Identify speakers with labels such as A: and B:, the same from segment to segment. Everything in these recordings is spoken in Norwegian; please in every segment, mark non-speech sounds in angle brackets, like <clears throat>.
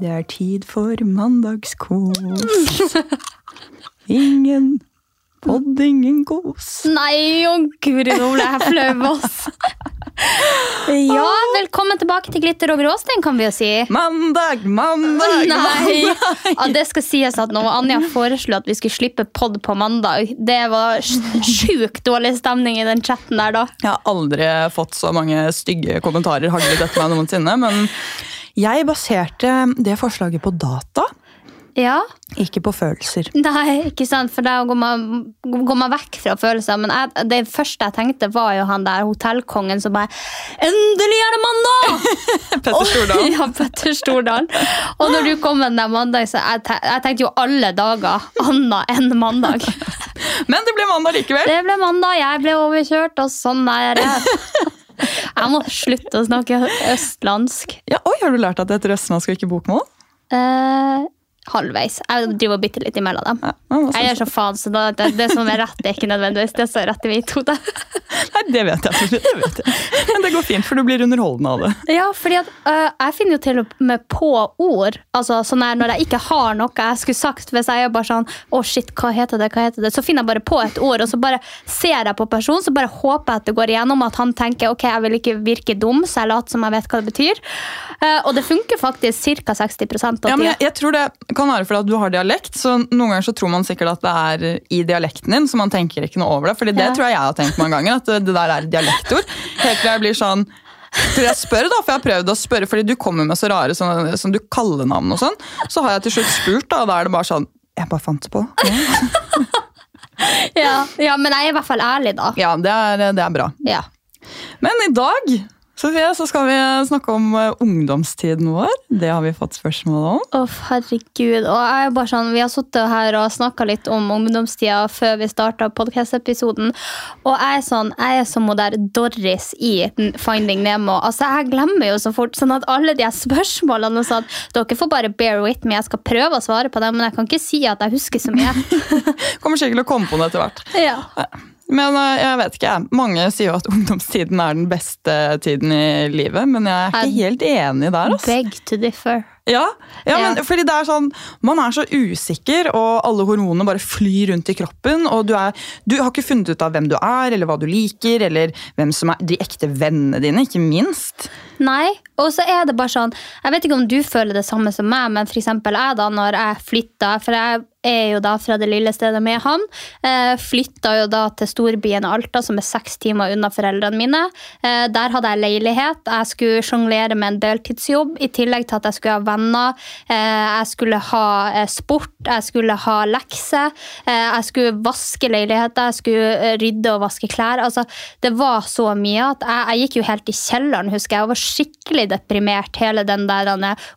A: Det er tid for mandagskos. Ingen podd, ingen kos.
B: Nei, å guri, nå ble jeg flau, ass. Ja, velkommen tilbake til Glitter og gråstein, kan vi jo si.
A: Mandag, mandag,
B: Nei.
A: mandag!
B: Ja, det skal sies at når Anja foreslo at vi skulle slippe pod på mandag, det var sj- sjukt dårlig stemning i den chatten der da.
A: Jeg har aldri fått så mange stygge kommentarer haglet etter meg noensinne, men jeg baserte det forslaget på data,
B: Ja,
A: ikke på følelser.
B: nei, ikke sant, for da går man, går man vekk fra følelser. Men jeg, det første jeg tenkte, var jo han der hotellkongen som bare Endelig er det mandag! <laughs>
A: Petter Stordalen. <laughs>
B: Ja, Petter Stordalen. Og når du kom med den mandag, så jeg, jeg tenkte jo alle dager annet enn mandag. <laughs>
A: Men det ble mandag likevel.
B: Det ble mandag, jeg ble overkjørt, og sånn er det. Jeg må slutte å snakke østlandsk.
A: Ja, oi, Har du lært at det heter østlandsk og ikke bokmål?
B: Eh, halvveis. Jeg driver og bytter litt imellom dem.
A: Ja,
B: Jeg gjør så faen, så da, det, det som er rett, er ikke nødvendigvis det som er rett i mitt hode. <laughs>
A: Nei, det vet jeg. Det vet jeg. Men det går fint, for du blir underholdende av det.
B: Ja, fordi at uh, jeg finner jo til og med på ord. Altså sånn her, Når jeg ikke har noe jeg skulle sagt, hvis jeg er bare sånn Å, shit, hva heter det? hva heter det? Så finner jeg bare på et ord, og så bare ser jeg på personen, så bare håper jeg at det går igjennom, at han tenker ok, jeg vil ikke virke dum, så jeg later som jeg vet hva det betyr. Uh, og det funker faktisk ca. 60 av
A: Ja, men jeg, jeg tror det kan være fordi at du har dialekt, så noen ganger så tror man sikkert at det er i dialekten din, så man tenker ikke noe over det. Fordi det
B: Ja.
A: tror jeg jeg har tenkt mange ganger, at det, der er dialektord. Helt til jeg blir sånn til jeg spør da, for jeg har prøvd å spørre, fordi du kommer med så rare sånn, sånn du kallenavn og sånn. Så har jeg til slutt spurt, da, og da er det bare sånn Jeg bare fant på det.
B: Ja, ja, men jeg er i hvert fall ærlig, da.
A: Ja, det er, det er bra.
B: Ja.
A: Men i dag Sofie, så skal vi snakke om eh, ungdomstiden vår. Det har vi fått spørsmål om.
B: Å, herregud. Og jeg er bare sånn, Vi har sittet her og snakka litt om ungdomstida før vi starta podkast-episoden. Og jeg er sånn, jeg er som hun der Doris i Finding Nemo. Altså, Jeg glemmer jo så fort. sånn at alle de spørsmålene og sånn, Dere får bare bear with me. Jeg skal prøve å svare på dem, men jeg kan ikke si at jeg husker så mye. <laughs>
A: Kommer sikkert til å komme på det etter hvert.
B: ja.
A: Men eh, jeg vet ikke, jeg. Mange sier jo at <laughs> ungdomstiden er den beste tiden i livet, men jeg er ikke helt enig der. Altså.
B: Beg to differ.
A: Ja, ja, men
B: Ja.
A: fordi det er sånn, Man er så usikker, og alle hormonene bare flyr rundt i kroppen. og du, er, du har ikke funnet ut av hvem du er, eller hva du liker, eller hvem som er de ekte vennene dine. ikke minst.
B: Nei, og så er det bare sånn Jeg vet ikke om du føler det samme som meg, men for eksempel jeg da, når jeg flytta For jeg er jo da fra det lille stedet med han. Eh, flytta jo da til storbyen Alta, som er seks timer unna foreldrene mine. Eh, der hadde jeg leilighet. Jeg skulle sjonglere med en deltidsjobb, i tillegg til at jeg skulle ha venner. Eh, jeg skulle ha eh, sport, jeg skulle ha lekser. Jeg skulle vaske leiligheter, jeg skulle rydde og vaske klær. Altså, det var så mye at jeg, jeg gikk jo helt i kjelleren, husker jeg. Jeg var skikkelig deprimert hele den der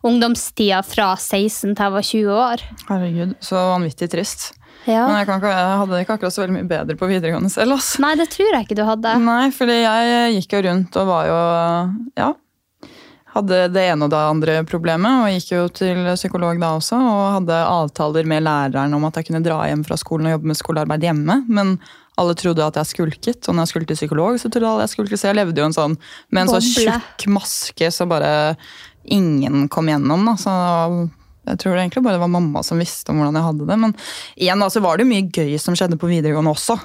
B: ungdomstida fra 16 til jeg var 20 år.
A: Herregud, Så vanvittig trist.
B: Ja.
A: Men jeg, kan ikke, jeg hadde det ikke akkurat så veldig mye bedre på videregående selv. Altså.
B: Nei, det tror jeg ikke du hadde.
A: Nei, fordi jeg gikk jo rundt og var jo Ja. Hadde det ene og det andre problemet, og gikk jo til psykolog da også. Og hadde avtaler med læreren om at jeg kunne dra hjem fra skolen og jobbe med skolearbeid hjemme. Men alle trodde at jeg skulket, og når jeg skulle til psykolog, så trodde alle jeg skulket. Så jeg levde jo en sånn, med en sånn
B: Boble.
A: tjukk maske så bare ingen kom gjennom. Da. Så Jeg tror egentlig bare det var mamma som visste om hvordan jeg hadde det. Men igjen da, så var det mye gøy som skjedde på videregående også.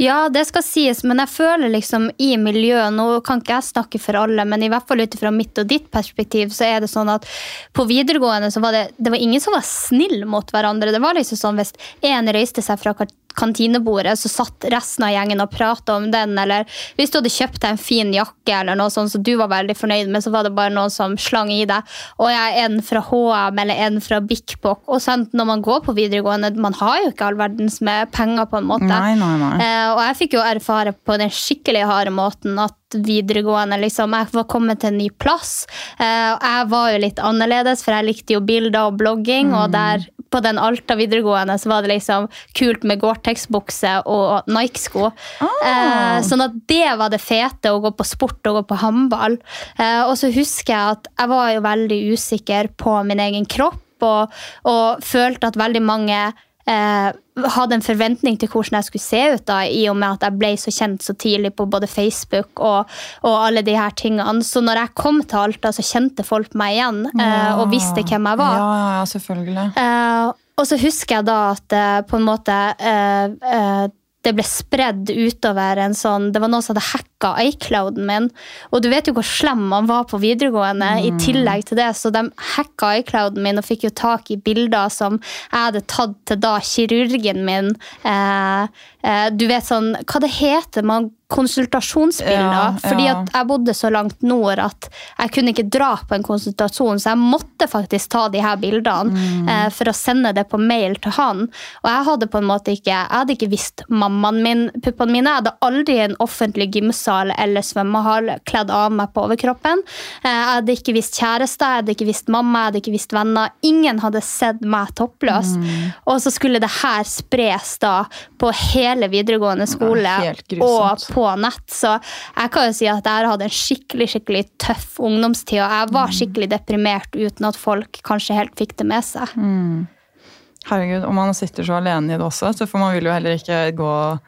B: Ja, det skal sies, men jeg føler liksom i miljøet Nå kan ikke jeg snakke for alle, men i hvert fall ut fra mitt og ditt perspektiv, så er det sånn at på videregående så var det, det var ingen som var snill mot hverandre. Det var liksom sånn hvis en reiste seg fra kantinebordet, så satt resten av gjengen og prata om den. Eller hvis du hadde kjøpt deg en fin jakke eller noe sånt som du var veldig fornøyd med, så var det bare noen som slang i deg. Og jeg er en fra HM eller en fra Bikbok. Og sant, når man går på videregående, man har jo ikke all verdens med penger, på en måte.
A: Nei, nei, nei.
B: Eh, og jeg fikk jo erfare på den skikkelig harde måten at videregående. Liksom. Jeg var kommet til en ny plass. Eh, og jeg var jo litt annerledes, for jeg likte jo bilder og blogging. Og der på den Alta videregående så var det liksom kult med Gore-Tex-bukse og Nike-sko. Eh, sånn at det var det fete, å gå på sport og gå på håndball. Eh, og så husker jeg at jeg var jo veldig usikker på min egen kropp. Og, og følte at veldig mange eh, hadde en forventning til hvordan jeg skulle se ut, da, i og med at jeg ble så kjent så tidlig på både Facebook og, og alle de her tingene. Så når jeg kom til Alta, så kjente folk meg igjen eh, og visste hvem jeg var.
A: Ja, ja, selvfølgelig.
B: Eh, og så husker jeg da at eh, på en måte eh, eh, det ble spredd utover en sånn Det var noen som hadde hacka iClouden min. Og du vet jo hvor slem man var på videregående i tillegg til det, så de hacka iClouden min og fikk jo tak i bilder som jeg hadde tatt til da kirurgen min. Eh, du vet sånn Hva det heter man? Konsultasjonsbilder.
A: Ja,
B: fordi
A: ja.
B: at jeg bodde så langt nord at jeg kunne ikke dra på en konsultasjon, så jeg måtte faktisk ta de her bildene eh, for å sende det på mail til han. Og jeg hadde på en måte ikke jeg hadde ikke visst mammaen min puppene mine. Jeg hadde aldri i en offentlig gymsal eller svømmehall kledd av meg på overkroppen. Eh, jeg hadde ikke visst kjæreste, jeg hadde ikke visst mamma, jeg hadde ikke visst venner. Ingen hadde sett meg toppløs. Og så skulle det her spres da på hele videregående skole og på nett. Så jeg kan jo si at jeg har hatt en skikkelig skikkelig tøff ungdomstid, og jeg var skikkelig deprimert uten at folk kanskje helt fikk det med seg.
A: Herregud, Og man sitter så alene i det også, så for man vil jo heller ikke gå og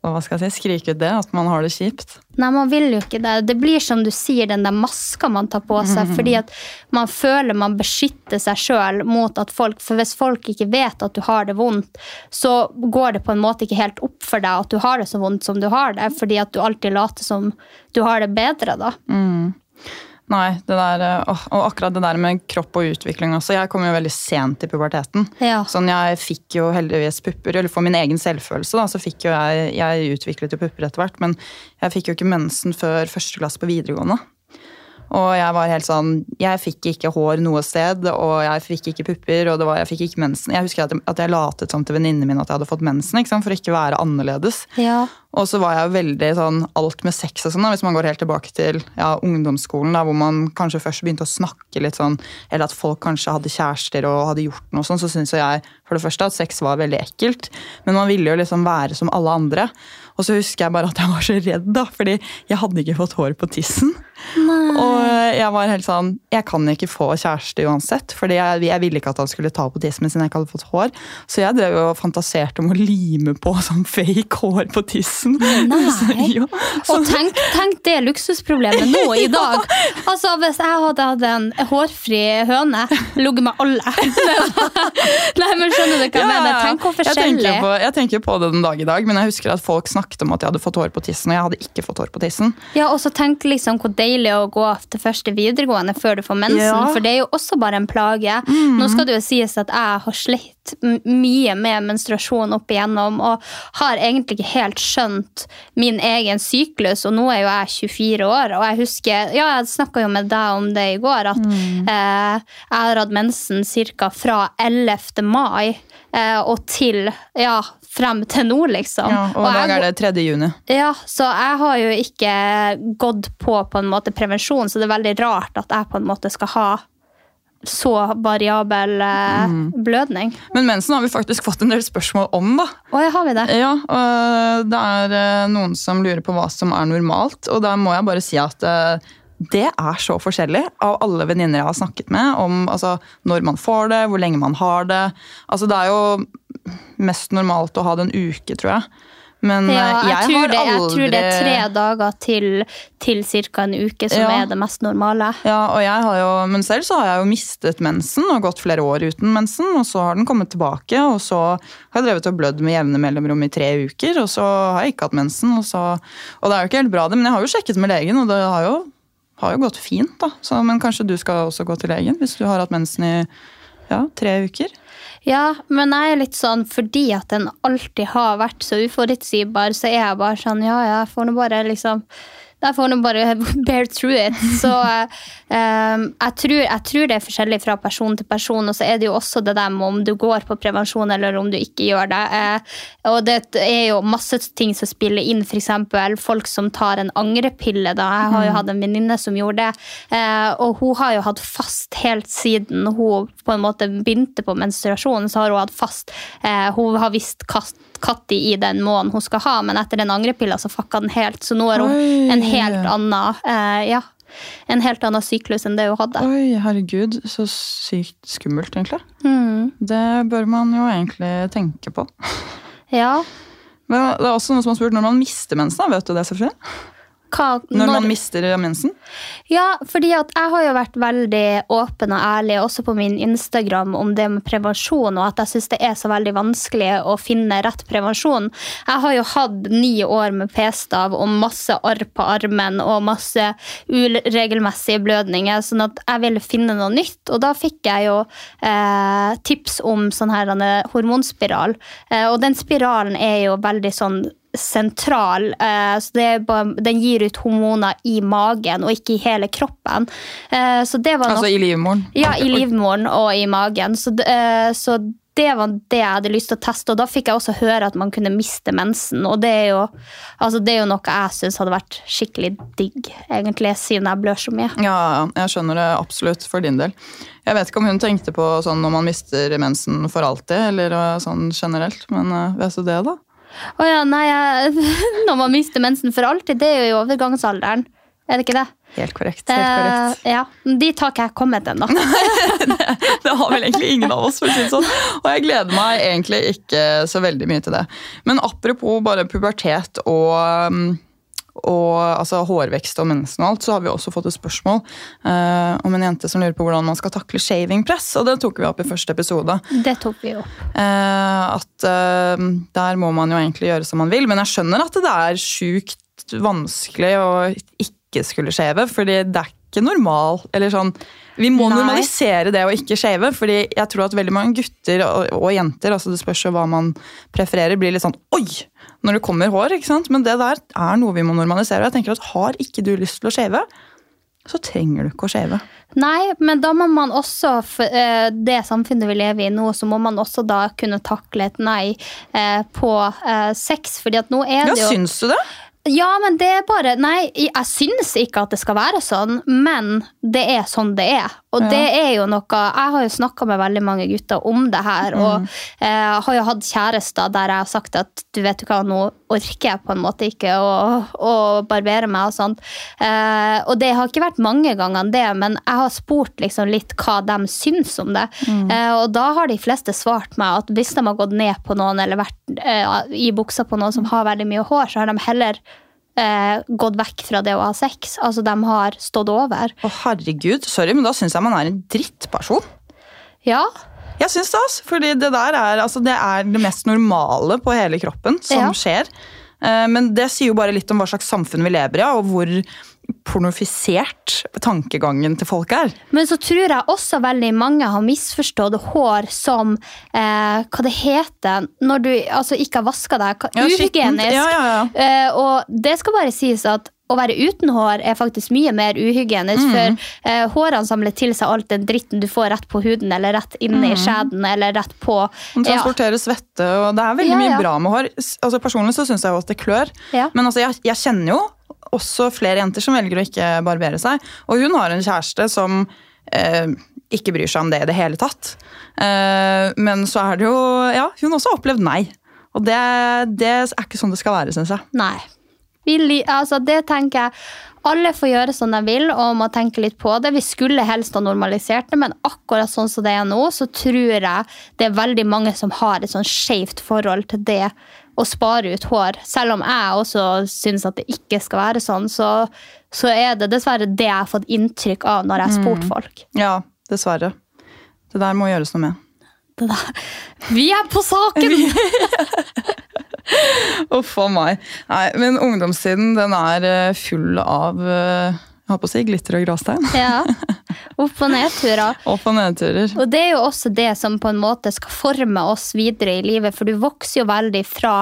A: hva skal jeg si, skrike ut det, at man har det kjipt.
B: Nei, man vil jo ikke det. Det blir som du sier, den der maska man tar på seg. <laughs> Fordi at man føler man beskytter seg sjøl mot at folk For hvis folk ikke vet at du har det vondt, så går det på en måte ikke helt opp for deg at du har det så vondt som du har det, fordi at du alltid later som du har det bedre, da.
A: Nei, det der, eh, og akkurat det der med kropp og utvikling også. Jeg kom jo veldig sent i puberteten.
B: Ja.
A: Sånn, Jeg fikk jo heldigvis pupper, eller for min egen selvfølelse, da, så fikk jo jeg Jeg utviklet jo pupper etter hvert, men jeg fikk jo ikke mensen før første klasse på videregående. Og jeg var helt sånn Jeg fikk ikke hår noe sted, og jeg fikk ikke pupper, og det var, jeg fikk ikke mensen. Jeg husker at jeg, at jeg latet sånn til venninnene mine at jeg hadde fått mensen, ikke sant, for ikke å være annerledes.
B: Ja.
A: Og så var jeg veldig sånn alt med sex og sånn, da, hvis man går helt tilbake til ja, ungdomsskolen, da, hvor man kanskje først begynte å snakke litt sånn, eller at folk kanskje hadde kjærester og hadde gjort noe sånn, så syns jo jeg for det første at sex var veldig ekkelt. Men man ville jo liksom være som alle andre. Og så husker jeg bare at jeg var så redd, da, fordi jeg hadde ikke fått hår på tissen. Og jeg var helt sånn Jeg kan ikke få kjæreste uansett, fordi jeg, jeg ville ikke at han skulle ta på tissen siden jeg ikke hadde fått hår. Så jeg drev og fantaserte om å lime på <laughs> sånn fake hår på tissen.
B: Nei. <laughs>
A: så,
B: Og tenk, tenk det luksusproblemet nå i <laughs> dag. Altså, Hvis jeg hadde hatt en hårfri høne, ligget med alle Nei, men Skjønner du hva jeg
A: Ja, ja,
B: mener? Tenk hvor
A: Jeg tenker,
B: forskjellig.
A: på, jeg tenker på det den dag i dag, men jeg husker at folk snakket om at jeg hadde fått hår på tissen, og jeg hadde ikke fått hår på tissen.
B: Ja, og så tenk liksom hvor deilig å gå til første videregående før du får mensen,
A: Ja. Mm.
B: for det er jo også bare en plage. Nå skal det jo sies at jeg har slitt mye med menstruasjon opp igjennom, og har egentlig ikke helt skjønt min egen syklus, og nå er jo jeg 24 år, og jeg husker, ja, jeg snakket jo med deg om det i går, at
A: Mm.
B: eh, jeg har hatt mensen cirka fra 11. mai eh, og til, ja, frem til nå, liksom.
A: Ja, og i dag er det 3. juni.
B: ja, så jeg har jo ikke gått på på en måte prevensjon, så det er veldig rart at jeg på en måte skal ha så variabel mm. blødning.
A: Men mensen har vi faktisk fått en del spørsmål om, da.
B: Å, har vi det?
A: Ja, og det er eh, noen som lurer på hva som er normalt, og da må jeg bare si at eh, det er så forskjellig av alle venninner jeg har snakket med, om altså, når man får det, hvor lenge man har det. Altså, det er jo mest normalt å ha det en uke, tror jeg. Men
B: Ja,
A: eh,
B: jeg,
A: jeg,
B: tror det,
A: aldri
B: jeg tror det er tre dager til, til ca. en uke som
A: Ja.
B: er det mest normale.
A: Ja, og jeg har jo, Men selv så har jeg jo mistet mensen og gått flere år uten mensen. Og så har den kommet tilbake, og så har jeg drevet og blødd med jevne mellomrom i tre uker. Og så har jeg ikke hatt mensen. Og, så, og det er jo ikke helt bra, det, men jeg har jo sjekket med legen, og det har jo, har jo gått fint. da. Så, men kanskje du skal også gå til legen hvis du har hatt mensen i ja, tre uker?
B: Ja, men jeg er litt sånn fordi at den alltid har vært så uforutsigbar, så er jeg bare sånn ja, jeg får nå bare liksom jeg får man bare <laughs> bear through it. Så um, jeg, tror, jeg tror det er forskjellig fra person til person. Og så er det jo også det der med om du går på prevensjon eller om du ikke gjør det. Uh, og det er jo masse ting som spiller inn, f.eks. folk som tar en angrepille. Da. Jeg har jo hatt en venninne som gjorde det. uh, og hun har jo hatt fast helt siden hun på en måte begynte på menstruasjon, så har hun hatt fast Uh, Hun har visst kast Katti i den måneden hun skal ha, men etter den angrepilla så fucka den helt. Så nå er hun
A: Oi.
B: en helt annen eh, ja, en helt annen syklus enn det hun hadde.
A: Oi, herregud, så sykt skummelt, egentlig.
B: Mm.
A: Det bør man jo egentlig tenke på.
B: Ja.
A: Men det er også noen som har spurt når man mister mensen. Vet du det, Sofie?
B: Hva,
A: Når man mister mensen?
B: Ja, fordi at jeg har jo vært veldig åpen og ærlig også på min Instagram om det med prevensjon, og at jeg syns det er så veldig vanskelig å finne rett prevensjon. Jeg har jo hatt ni år med p-stav og masse arr på armen og masse uregelmessige blødninger, sånn at jeg ville finne noe nytt. Og da fikk jeg jo eh, tips om sånn her hormonspiral, eh, og den spiralen er jo veldig sånn sentral. eh, så det bare, Den gir ut hormoner i magen og ikke i hele kroppen. Eh, så det var
A: Altså i livmoren?
B: Ja, i livmoren og i magen. Så, eh, så det var det jeg hadde lyst til å teste. Og da fikk jeg også høre at man kunne miste mensen. Og det er jo, altså det er jo noe jeg syns hadde vært skikkelig digg, egentlig, siden jeg blør så mye.
A: Ja, jeg skjønner det absolutt for din del. Jeg vet ikke om hun tenkte på sånn når man mister mensen for alltid, eller sånn generelt, men vet du det, da?
B: Å ja, nei, når man mister mensen for alltid, det er jo i overgangsalderen. Er det ikke det?
A: Helt korrekt. helt korrekt.
B: Eh, ja, Dit har ikke jeg kommet ennå. <laughs>
A: Det har vel egentlig ingen av oss, for å si det sånn. Og jeg gleder meg egentlig ikke så veldig mye til det. Men apropos bare pubertet og, um, og altså, hårvekst og mensen og alt, så har vi også fått et spørsmål uh, om en jente som lurer på hvordan man skal takle shavingpress. Og det tok vi opp i første episode.
B: Det tok vi jo.
A: Uh, at uh, der må man jo egentlig gjøre som man vil. Men jeg skjønner at det er sjukt vanskelig å ikke skulle shave, fordi det er ikke normal eller sånn, Vi må
B: Nei.
A: normalisere det å ikke shave, fordi jeg tror at veldig mange gutter og, og jenter altså det spørs jo hva man prefererer, blir litt sånn oi! Når det kommer hår. ikke sant? Men det der er noe vi må normalisere. og jeg tenker at Har ikke du lyst til å shave, så trenger du ikke å shave.
B: Nei, men da må man også, eh, det samfunnet vi lever i nå, så må man også da kunne takle et nei eh, på eh, sex. fordi at nå er det jo Ja,
A: Syns du det?
B: Ja, men det er bare Nei, jeg syns ikke at det skal være sånn, men det er sånn det er. Og
A: Ja.
B: det er jo noe Jeg har jo snakka med veldig mange gutter om det her, og eh, har jo hatt kjærester der jeg har sagt at du vet du hva, nå orker jeg på en måte ikke å, å barbere meg og sånt. Eh, og det har ikke vært mange ganger det, men jeg har spurt liksom litt hva de syns om det. Eh, og da har de fleste svart meg at hvis de har gått ned på noen eller vært eh, i buksa på noen som har veldig mye hår, så har de heller eh, gått vekk fra det å ha sex. Altså, de har stått over.
A: Å herregud, sorry, men da syns jeg man er en drittperson.
B: Ja,
A: Jeg syns det, altså. Fordi det der er, altså, det er det mest normale på hele kroppen som
B: Ja.
A: skjer. Eh, Men det sier jo bare litt om hva slags samfunn vi lever i, og hvor pornofisert tankegangen til folk er.
B: Men så tror jeg også veldig mange har misforstått hår som eh, hva det heter når du altså, ikke har vaska deg.
A: Ja.
B: Uhygienisk.
A: Ja, ja, ja.
B: Eh, og det skal bare sies at å være uten hår er faktisk mye mer uhygienisk.
A: Mm.
B: For eh, hårene samler til seg alt den dritten du får rett på huden eller rett inne i skjeden eller rett på ja.
A: transporterer svette, og det er veldig
B: Ja, ja.
A: mye bra med hår. Altså, personlig så syns jeg jo at det klør.
B: Ja.
A: Men altså, jeg, jeg kjenner jo også flere jenter som velger å ikke barbere seg. Og hun har en kjæreste som eh, ikke bryr seg om det i det hele tatt. Eh, men så er det jo Ja, hun har også opplevd nei. Og det, det er ikke sånn det skal være, syns jeg.
B: Nei. Vi, altså det tenker jeg Alle får gjøre som de vil og må tenke litt på det. Vi skulle helst ha normalisert det, men akkurat sånn som det er nå, så tror jeg det er veldig mange som har et sånn skjevt forhold til det å spare ut hår. Selv om jeg også syns at det ikke skal være sånn, så, så er det dessverre det jeg har fått inntrykk av når jeg har spurt folk.
A: Ja, dessverre. Det der må gjøres noe med.
B: Vi er på saken! <laughs>
A: Uff a meg. Nei, men ungdomstiden den er eh, full av eh, jeg håper å si glitter og gråstein.
B: Ja. <laughs> Opp- og nedturer.
A: Opp- og nedturer.
B: Og det er jo også det som på en måte skal forme oss videre i livet, for du vokser jo veldig fra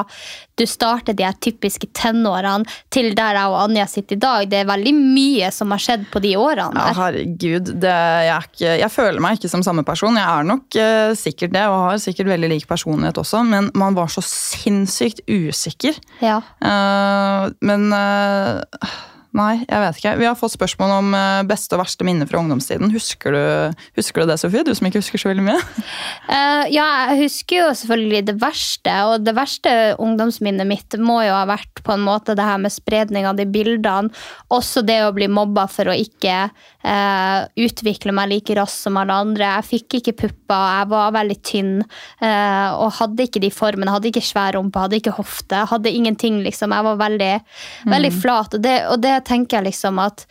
B: du starter de her typiske tenårene til der jeg og Anja sitter i dag. Det er veldig mye som har skjedd på de årene
A: Ja, herregud. Det, jeg, ikke, jeg føler meg ikke som samme person. Jeg er nok eh, sikkert det, og har sikkert veldig lik personlighet også, men man var så sinnssykt usikker.
B: Ja.
A: Uh, men eh, Nei, jeg vet ikke. Vi har fått spørsmål om eh, beste og verste minner fra ungdomstiden. Husker du, husker du det, Sofie? Du som ikke husker så veldig mye?
B: Uh, <laughs> ja, jeg husker jo selvfølgelig det verste, og det verste ungdomsminnet mitt må jo ha vært på en måte det her med spredning av de bildene. Også det å bli mobba for å ikke uh, utvikle meg like raskt som alle andre. Jeg fikk ikke pupper, jeg var veldig tynn uh, og hadde ikke de formene. Hadde ikke svær rumpe, hadde ikke hofte, hadde ingenting, liksom. Jeg var veldig, veldig flat, og det, og det tenker jeg liksom at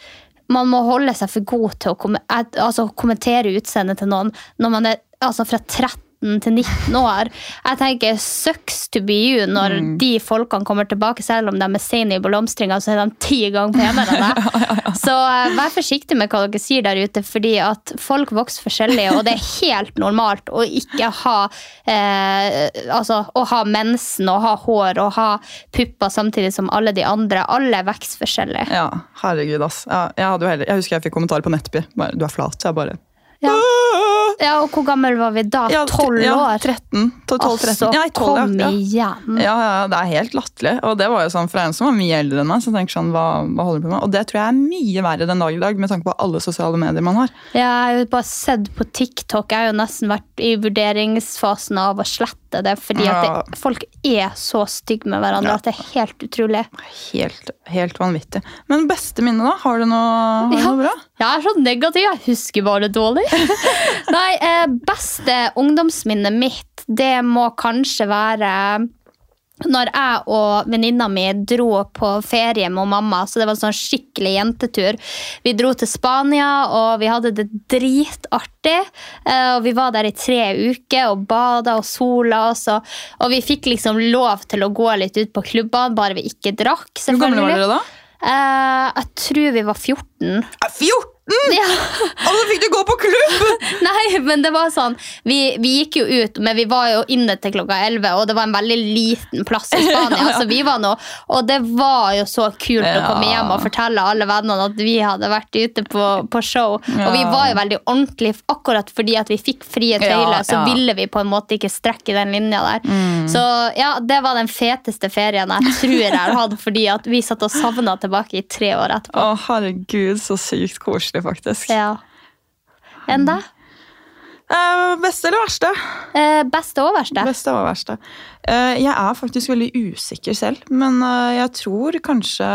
B: man må holde seg for god til å kom altså kommentere utseendet til noen når man er altså fra 30 15-19 år. Jeg tenker sucks to be you når mm. de folkene kommer tilbake, selv om de er sene i blomstringa, så er de ti ganger penere enn deg. <laughs> Så eh, vær forsiktig med hva dere sier der ute, fordi at folk vokser forskjellig, og det er helt normalt å ikke ha eh, Altså å ha mensen og ha hår og ha pupper samtidig som alle de andre. Alle vokser forskjellig.
A: Ja, herregud, ass. Ja, jeg, heller, jeg, husker jeg fikk kommentar på Nettby. Du er flat. Jeg bare
B: ja. og hvor gammel var vi da?
A: Ja,
B: Tolv
A: ja,
B: år?
A: 13. 12, 13.
B: Altså,
A: ja, 12,
B: kom
A: ja.
B: igjen.
A: Ja, ja, det er helt latterlig. Og det var jo sånn fra en som var mye eldre enn meg. så jeg tenker sånn, hva, hva holder du på med? Og det tror jeg er mye verre den dag i dag, med tanke på alle sosiale medier man har.
B: Ja, Jeg har jo bare sett på TikTok. Jeg har jo nesten vært i vurderingsfasen av å slette det, fordi
A: Ja.
B: det, folk er så stygge med hverandre
A: Ja.
B: at det er helt utrolig.
A: Helt, helt vanvittig. Men beste minne, da? Har du noe, har
B: Ja.
A: noe bra?
B: Jeg er så negativ. Jeg husker bare dårlig. <laughs> Nei, eh, beste ungdomsminnet mitt, det må kanskje være når jeg og venninna mi dro på ferie med mamma, så det var en sånn skikkelig jentetur. Vi dro til Spania, og vi hadde det dritartig. eh, Og vi var der i tre uker og bada og sola oss. Og, og vi fikk liksom lov til å gå litt ut på klubbene, bare vi ikke drakk.
A: Hvor gamle var dere da?
B: Eh, jeg tror vi var 14.
A: 14!
B: Ja.
A: Og så fikk du gå på klubb! <laughs>
B: Nei, men det var sånn vi, vi gikk jo ut, men vi var jo inne til klokka 11, og det var en veldig liten plass i <laughs> Spania.
A: Ja, ja.
B: Så vi var nå, og det var jo så kult å komme hjem og fortelle alle vennene at vi hadde vært ute på, på show.
A: Ja.
B: Og vi var jo veldig ordentlige, akkurat fordi at vi fikk frie
A: Ja,
B: tøyler, så ville vi på en måte ikke strekke den linja der.
A: Mm.
B: Så ja, det var den feteste ferien jeg tror jeg har hatt, fordi at vi satt og savna tilbake i tre år etterpå.
A: Å, herregud, så sykt koselig, faktisk.
B: Ja. Enn deg?
A: Eh, beste eller verste?
B: Eh, beste og verste?
A: Beste og verste. Eh, jeg er faktisk veldig usikker selv, men eh, jeg tror kanskje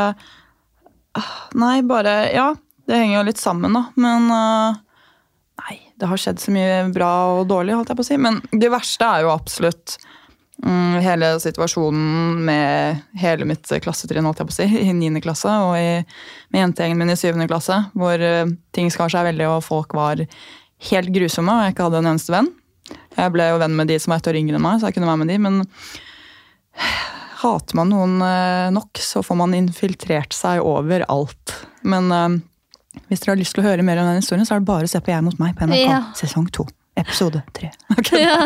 A: Ah, Nei, bare Ja, det henger jo litt sammen, da. Men eh, Nei, det har skjedd så mye bra og dårlig, holdt jeg på å si. Men det verste er jo absolutt hele situasjonen med hele mitt klassetrinn, holdt jeg på å si, <laughs> i 9. klasse, og i, med jentegjengen min i 7. klasse, hvor eh, ting skar seg veldig, og folk var helt grusomme, og jeg ikke hadde en eneste venn. Jeg ble jo venn med de som var ett år yngre enn meg, så jeg kunne være med de, men <sighs> hater man noen eh, nok, så får man infiltrert seg over alt. Men eh, hvis dere har lyst til å høre mer om den historien, så er det bare å se på Jeg mot meg på NRK.
B: Ja.
A: Sesong to. Episode tre. <laughs>
B: Ja.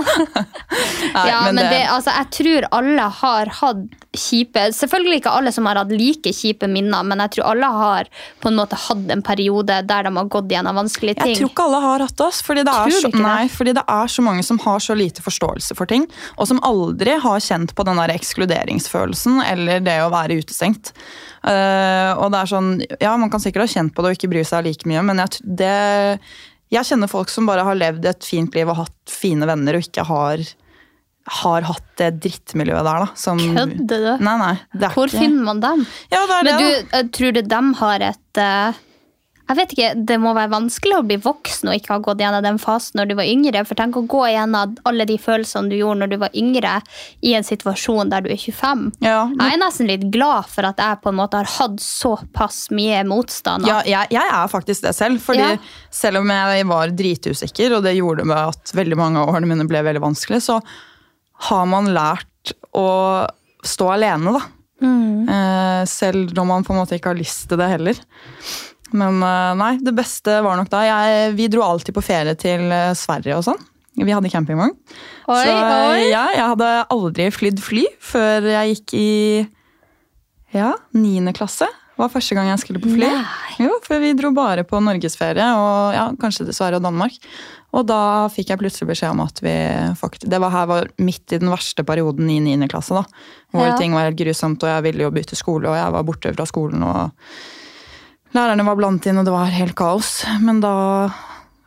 A: Nei,
B: ja, men,
A: men
B: det,
A: det-
B: altså, jeg tror alle har hatt kjipe Selvfølgelig ikke alle som har hatt like kjipe minner, men jeg tror alle har på en måte hatt en periode der de har gått gjennom vanskelige ting.
A: Jeg tror ikke alle har hatt oss, Fordi det, er så,
B: det?
A: nei, fordi det er så mange som har så lite forståelse for ting, og som aldri har kjent på den der ekskluderingsfølelsen eller det å være utestengt. Uh, og det er sånn, ja, Man kan sikkert ha kjent på det og ikke bry seg like mye, men jeg, det, jeg kjenner folk som bare har levd et fint liv og hatt fine venner og ikke har har hatt det drittmiljøet der, da. Som,
B: Kødder du?
A: Nei, nei. Det
B: Hvor
A: ikke...
B: finner man dem?
A: Ja, det er
B: Men
A: det,
B: du, tror du dem har et eh, Jeg vet ikke, Det må være vanskelig å bli voksen og ikke ha gått gjennom den fasen når du var yngre. For tenk å gå gjennom alle de følelsene du gjorde når du var yngre, i en situasjon der du er 25.
A: Ja,
B: Jeg er nesten litt glad for at jeg på en måte har hatt såpass mye motstand.
A: Ja, jeg, jeg er faktisk det selv. Fordi
B: Ja.
A: Selv om jeg var dritusikker, og det gjorde med at veldig mange av årene mine ble veldig vanskelig, så har man lært å stå alene, da. Mm. selv når man på en måte ikke har lyst til det heller. Men eh, nei, det beste var nok da. Jeg, vi dro alltid på ferie til eh, Sverige og sånn. Vi hadde campingvogn.
B: Oi,
A: så
B: oi.
A: ja, jeg hadde aldri flydd fly før jeg gikk i ja, niende klasse. var første gang jeg skulle på fly. Jo, for vi dro bare på norgesferie, og ja, kanskje til Sverige og Danmark. Og da fikk jeg plutselig beskjed om at vi faktisk, Det var her var midt i den verste perioden i niende klasse. da, Hvor
B: Ja.
A: ting var helt grusomt, og jeg ville jo bytte skole, og jeg var borte fra skolen. og Lærerne var blant inn, og det var helt kaos. Men da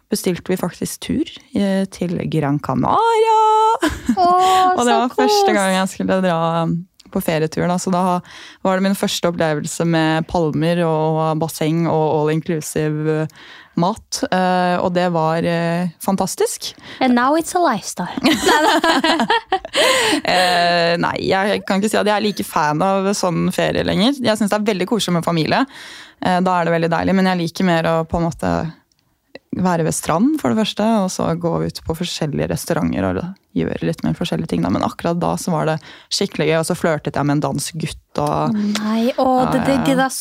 A: bestilte vi faktisk tur eh, til Gran Canaria.
B: Åh, <laughs>
A: Og det var første gang jeg skulle dra på ferietur. Da. Så da var det min første opplevelse med palmer og basseng og all inclusive uh, mat. Eh, og det var eh, fantastisk.
B: And now it's a lifestyle. <laughs>
A: Eh, nei, jeg kan ikke si at jeg er like fan av sånn ferie lenger. Jeg syns det er veldig koselig med familie. Da er det veldig deilig, men jeg liker mer å på en måte være ved stranden, for det første, og så gå ut på forskjellige restauranter og gjøre litt mer forskjellige ting. Da. Men akkurat da så var det skikkelig gøy, og så flørtet jeg med en dansk gutt. Og,
B: Nei, å, det, det, de der,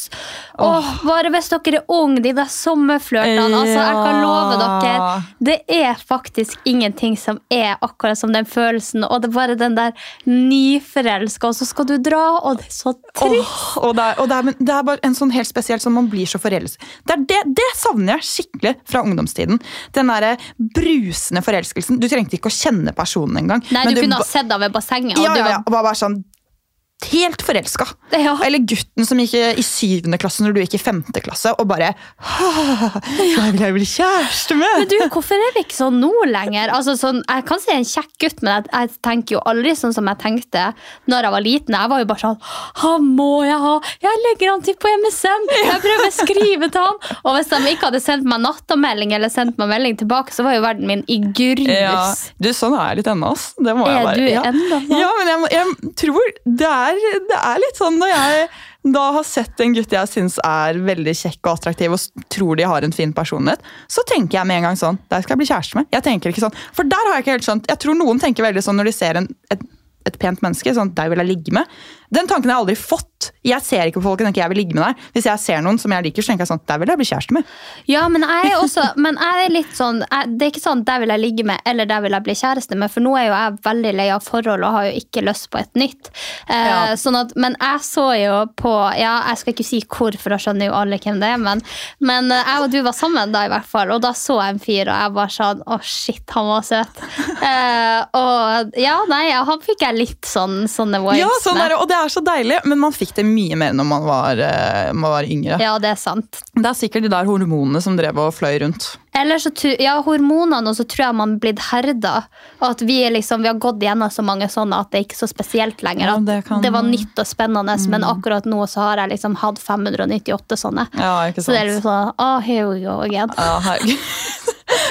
B: Åh, bare hvis dere er unge, de der sommerflørtene. Altså, jeg kan love dere, det er faktisk ingenting som er akkurat som den følelsen. Og det er bare den der nyforelska, og så skal du dra, og det er så trist.
A: Åh, og, det er, og det, er, men det er bare en sånn helt spesiell sånn man blir så forelsket. Det, det, det savner jeg skikkelig fra ungdomstiden. Den derre brusende forelskelsen. Du trengte ikke å kjenne personen engang.
B: Nei,
A: du,
B: du kunne ha sett deg ved bassenget. Og
A: ja, ja, ja, og bare, bare sånn Helt forelska.
B: Ja.
A: Eller gutten som gikk i syvende klasse når du gikk i femte klasse, og bare Jeg vil jeg bli kjæreste med!
B: Men du, hvorfor er vi ikke sånn nå lenger? Altså, sånn, jeg kan si en kjekk gutt, men jeg, jeg tenker jo aldri sånn som jeg tenkte når jeg var liten. Jeg var jo bare sånn Han må jeg ha! Jeg legger han til på MSM! Jeg prøver å skrive til han! Og hvis de ikke hadde sendt meg nattamelding eller sendt meg melding tilbake, så var jo verden min i grus.
A: Ja, du, Sånn er jeg litt ennå. ass. Det må jeg bare.
B: Er du
A: ja.
B: ennå?
A: Ja, men jeg, jeg tror det er, det er litt sånn når jeg da har sett en gutt jeg syns er veldig kjekk og attraktiv, og tror de har en fin personlighet, så tenker jeg med en gang sånn Der skal jeg bli kjæreste med. Jeg tenker ikke sånn, For der har jeg ikke helt skjønt. Jeg tror noen tenker veldig sånn når de ser en, et, et pent menneske. sånn, Der vil jeg ligge med. Den tanken har jeg aldri fått. Jeg ser ikke på folk og tenker jeg vil ligge med deg. Hvis jeg ser noen som jeg liker, så tenker jeg sånn Der vil jeg bli kjæreste med.
B: Ja, men jeg er også Men jeg er litt sånn jeg, Det er ikke sånn der vil jeg ligge med, eller der vil jeg bli kjæreste med, for nå er jo jeg veldig lei av forhold og har jo ikke lyst på et nytt. Eh,
A: Ja.
B: sånn at, men jeg så jo på Ja, jeg skal ikke si hvor, for da skjønner jo alle hvem det er, men, men eh, jeg og du var sammen da, i hvert fall, og da så jeg en fyr, og jeg var sånn Å, shit, han var søt. Eh, og ja, nei, han fikk jeg litt sånn sånne vibes
A: Ja, sånn er det, Og det er så deilig, men man fikk det mye mer når man var, eh, man var yngre.
B: Ja, det er sant.
A: Det er sikkert de der hormonene som drev og fløy rundt.
B: Eller så ja, hormonene, og så tror jeg man er blitt herda. At vi, liksom, vi har gått gjennom så mange sånne at det er ikke så spesielt lenger.
A: Ja, det kan-
B: det var nytt og spennende, men akkurat nå så har jeg liksom hatt 598 sånne.
A: Ja, ikke
B: Så det er
A: sant?
B: liksom sånn, oh, here we go again.
A: Ja. <laughs>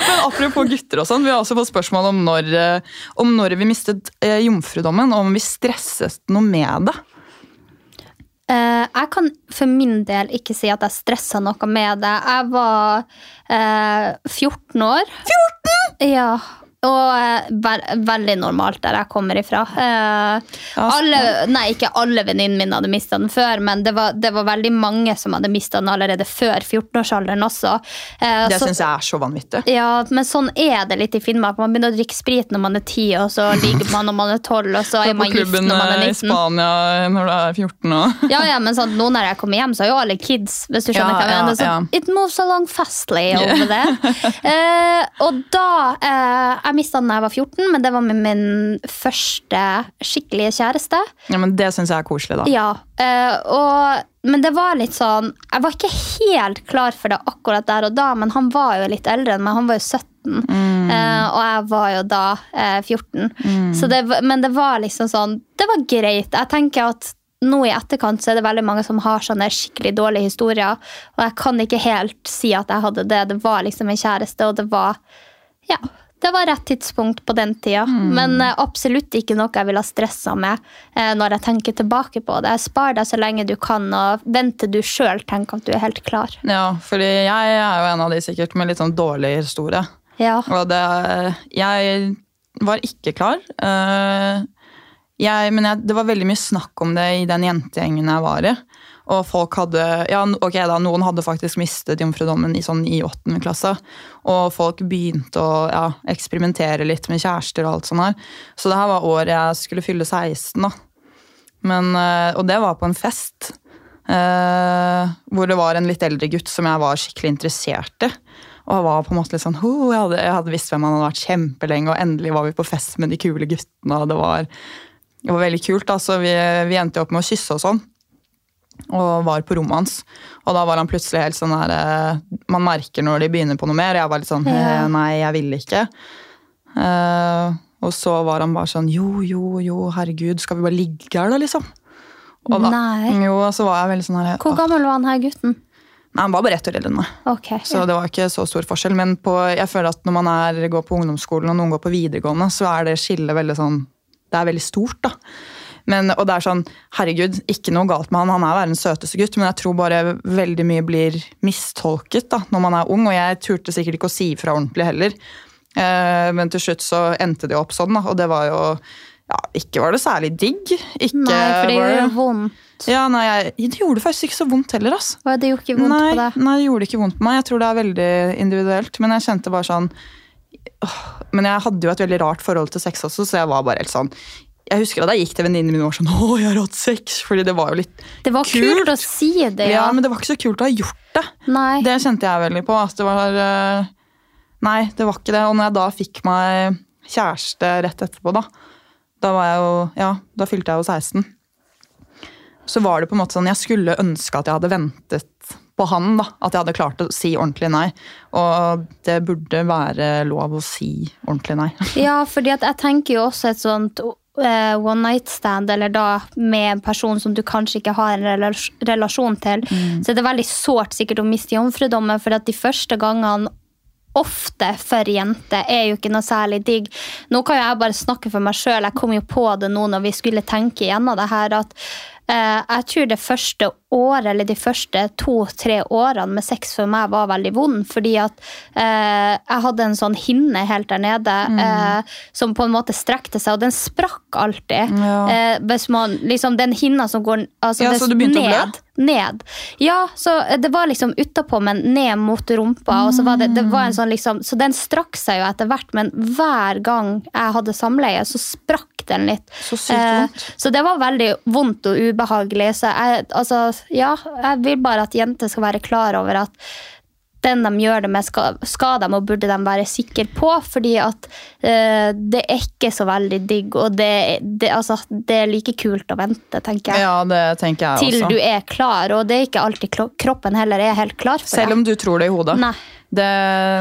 A: Men apropos gutter og sånn, vi har også fått spørsmål om når, eh, om når vi mistet eh, jomfrudommen, og om vi stresset noe med det.
B: Eh, jeg kan for min del ikke si at jeg stressa noe med det. Jeg var uh, 14 år. 14?! Ja. Og eh, ve veldig normalt der jeg kommer ifra. Eh, alle, nei, ikke alle venninnene mine hadde mista den før, men det var, det var veldig mange som hadde mista den allerede før 14-årsalderen også. Eh,
A: Det syns jeg er så vanvittig.
B: ja, men sånn er det litt i Finnmark. Man begynner å drikke sprit når man er 10, og så ligger man når man er 12, og så er
A: er
B: man gift når man er
A: eh, i Spania når du er 14 og <laughs>
B: Ja, ja, men sånn, nå når jeg kommer hjem, så er jo alle kids. Hvis du skjønner
A: Ja,
B: hva jeg mener. Så
A: ja.
B: It moves along fastly over <laughs> det. Eh, og da eh, Jeg mista den da jeg var 14, men det var med min første skikkelige kjæreste.
A: Ja, men Det syns jeg er koselig, da.
B: Ja, eh, og, men det var litt sånn Jeg var ikke helt klar for det akkurat der og da, men han var jo litt eldre enn meg. Han var jo 17, eh, og jeg var jo da uh, 14. Så det, men det var liksom sånn Det var greit. Jeg tenker at nå i etterkant så er det veldig mange som har sånne skikkelig dårlige historier, og jeg kan ikke helt si at jeg hadde det. Det var liksom en kjæreste, og det var Ja. Det var rett tidspunkt på den tida, men eh, absolutt ikke noe jeg ville ha stressa med eh, når jeg tenker tilbake på det. Spar deg så lenge du kan, og vent til du sjøl tenker at du er helt klar.
A: Ja, fordi jeg er jo en av de sikkert med litt sånn dårlig historie.
B: Ja.
A: Og det Jeg var ikke klar. Eh, jeg, men jeg, det var veldig mye snakk om det i den jentegjengen jeg var i. Og folk hadde Ja, ok da, noen hadde faktisk mistet jomfrudommen i, sånn, i åttende klasse. Og folk begynte å ja, eksperimentere litt med kjærester og alt sånt her. Så det her var året jeg skulle fylle 16, da. Men, eh, og det var på en fest. eh, hvor det var en litt eldre gutt som jeg var skikkelig interessert i. Og jeg var på en måte litt sånn, oh, jeg, hadde, jeg hadde visst hvem han hadde vært kjempelenge, og endelig var vi på fest med de kule guttene. og Det var, det var veldig kult. altså Vi, vi endte opp med å kysse og sånn. Og var på rommet hans. Og da var han plutselig helt sånn der eh, Man merker når de begynner på noe mer. Jeg var litt sånn
B: Ja.
A: «Eh, Nei, jeg ville ikke. Uh, og så var han bare sånn Jo, jo, jo, herregud, skal vi bare ligge her, da, liksom? Og da,
B: Nei.
A: Jo, så var jeg veldig sånn her
B: Hvor gammel var han her gutten?
A: Nei, Han var bare ett år eldre enn meg. Så det var ikke så stor forskjell. Men på, jeg føler at når man er, går på ungdomsskolen og noen går på videregående, så er det skillet veldig sånn Det er veldig stort, da. Men, og det er sånn, herregud, ikke noe galt med han, han er verdens søteste gutt, men jeg tror bare veldig mye blir mistolket da, når man er ung, og jeg turte sikkert ikke å si ifra ordentlig heller. Eh, men til slutt så endte det jo opp sånn, og det var jo ja, Ikke var det særlig digg. Ikke
B: Nei, for det gjorde vondt.
A: Ja, nei, jeg, Det gjorde faktisk ikke så vondt heller, ass.
B: Det gjorde ikke vondt
A: nei,
B: på deg.
A: Nei, det gjorde ikke vondt på meg. Jeg tror det er veldig individuelt. Men jeg kjente bare sånn Men jeg hadde jo et veldig rart forhold til sex også, så jeg var bare helt sånn Jeg husker at jeg gikk til venninnene mine og var sånn Å, jeg har hatt sex! Fordi det var jo litt
B: Det var kult, å si det,
A: ja.
B: ja.
A: men det var ikke så kult å ha gjort det.
B: Nei.
A: Det kjente jeg veldig på. At det var eh, Nei, det var ikke det. Og når jeg da fikk meg kjæreste rett etterpå, da Da var jeg jo Ja, da fylte jeg jo 16. Så var det på en måte sånn Jeg skulle ønske at jeg hadde ventet på han. da, At jeg hadde klart å si ordentlig nei. Og det burde være lov å si ordentlig nei. <laughs>
B: Ja, fordi at jeg tenker jo også et sånt one night stand, eller da med en person som du kanskje ikke har en relasjon til, så det er det veldig sårt sikkert å miste jomfrudommen, for at de første gangene ofte for jenter er jo ikke noe særlig digg. Nå kan jo jeg bare snakke for meg sjøl, jeg kom jo på det nå når vi skulle tenke igjennom det her, at eh, jeg tror det første året, eller de første to-tre årene med sex for meg var veldig vond, fordi at eh, jeg hadde en sånn hinne helt der nede eh, som på en måte strekte seg, og den sprakk alltid.
A: Ja.
B: Eh, hvis man, liksom Den hinna som går altså,
A: Ja, så du begynte å blø?
B: ned. Ned. Ja, så det var liksom utapå, men ned mot rumpa. Og så var det, det var en sånn liksom, så den strakk seg jo etter hvert, men hver gang jeg hadde samleie, så sprakk den litt.
A: Så sykt vondt.
B: Eh, så det var veldig vondt og ubehagelig. Så jeg, altså, ja, jeg vil bare at jenter skal være klar over at den de gjør det med, skal, skal de og burde de være sikre på. Fordi at uh, det er ikke så veldig digg, og det, det, altså, det er like kult å vente, tenker jeg.
A: Ja, det tenker jeg
B: Til
A: også.
B: du er klar, og det er ikke alltid kroppen heller er helt klar for
A: Selv om du tror det i hodet.
B: Nei.
A: Det,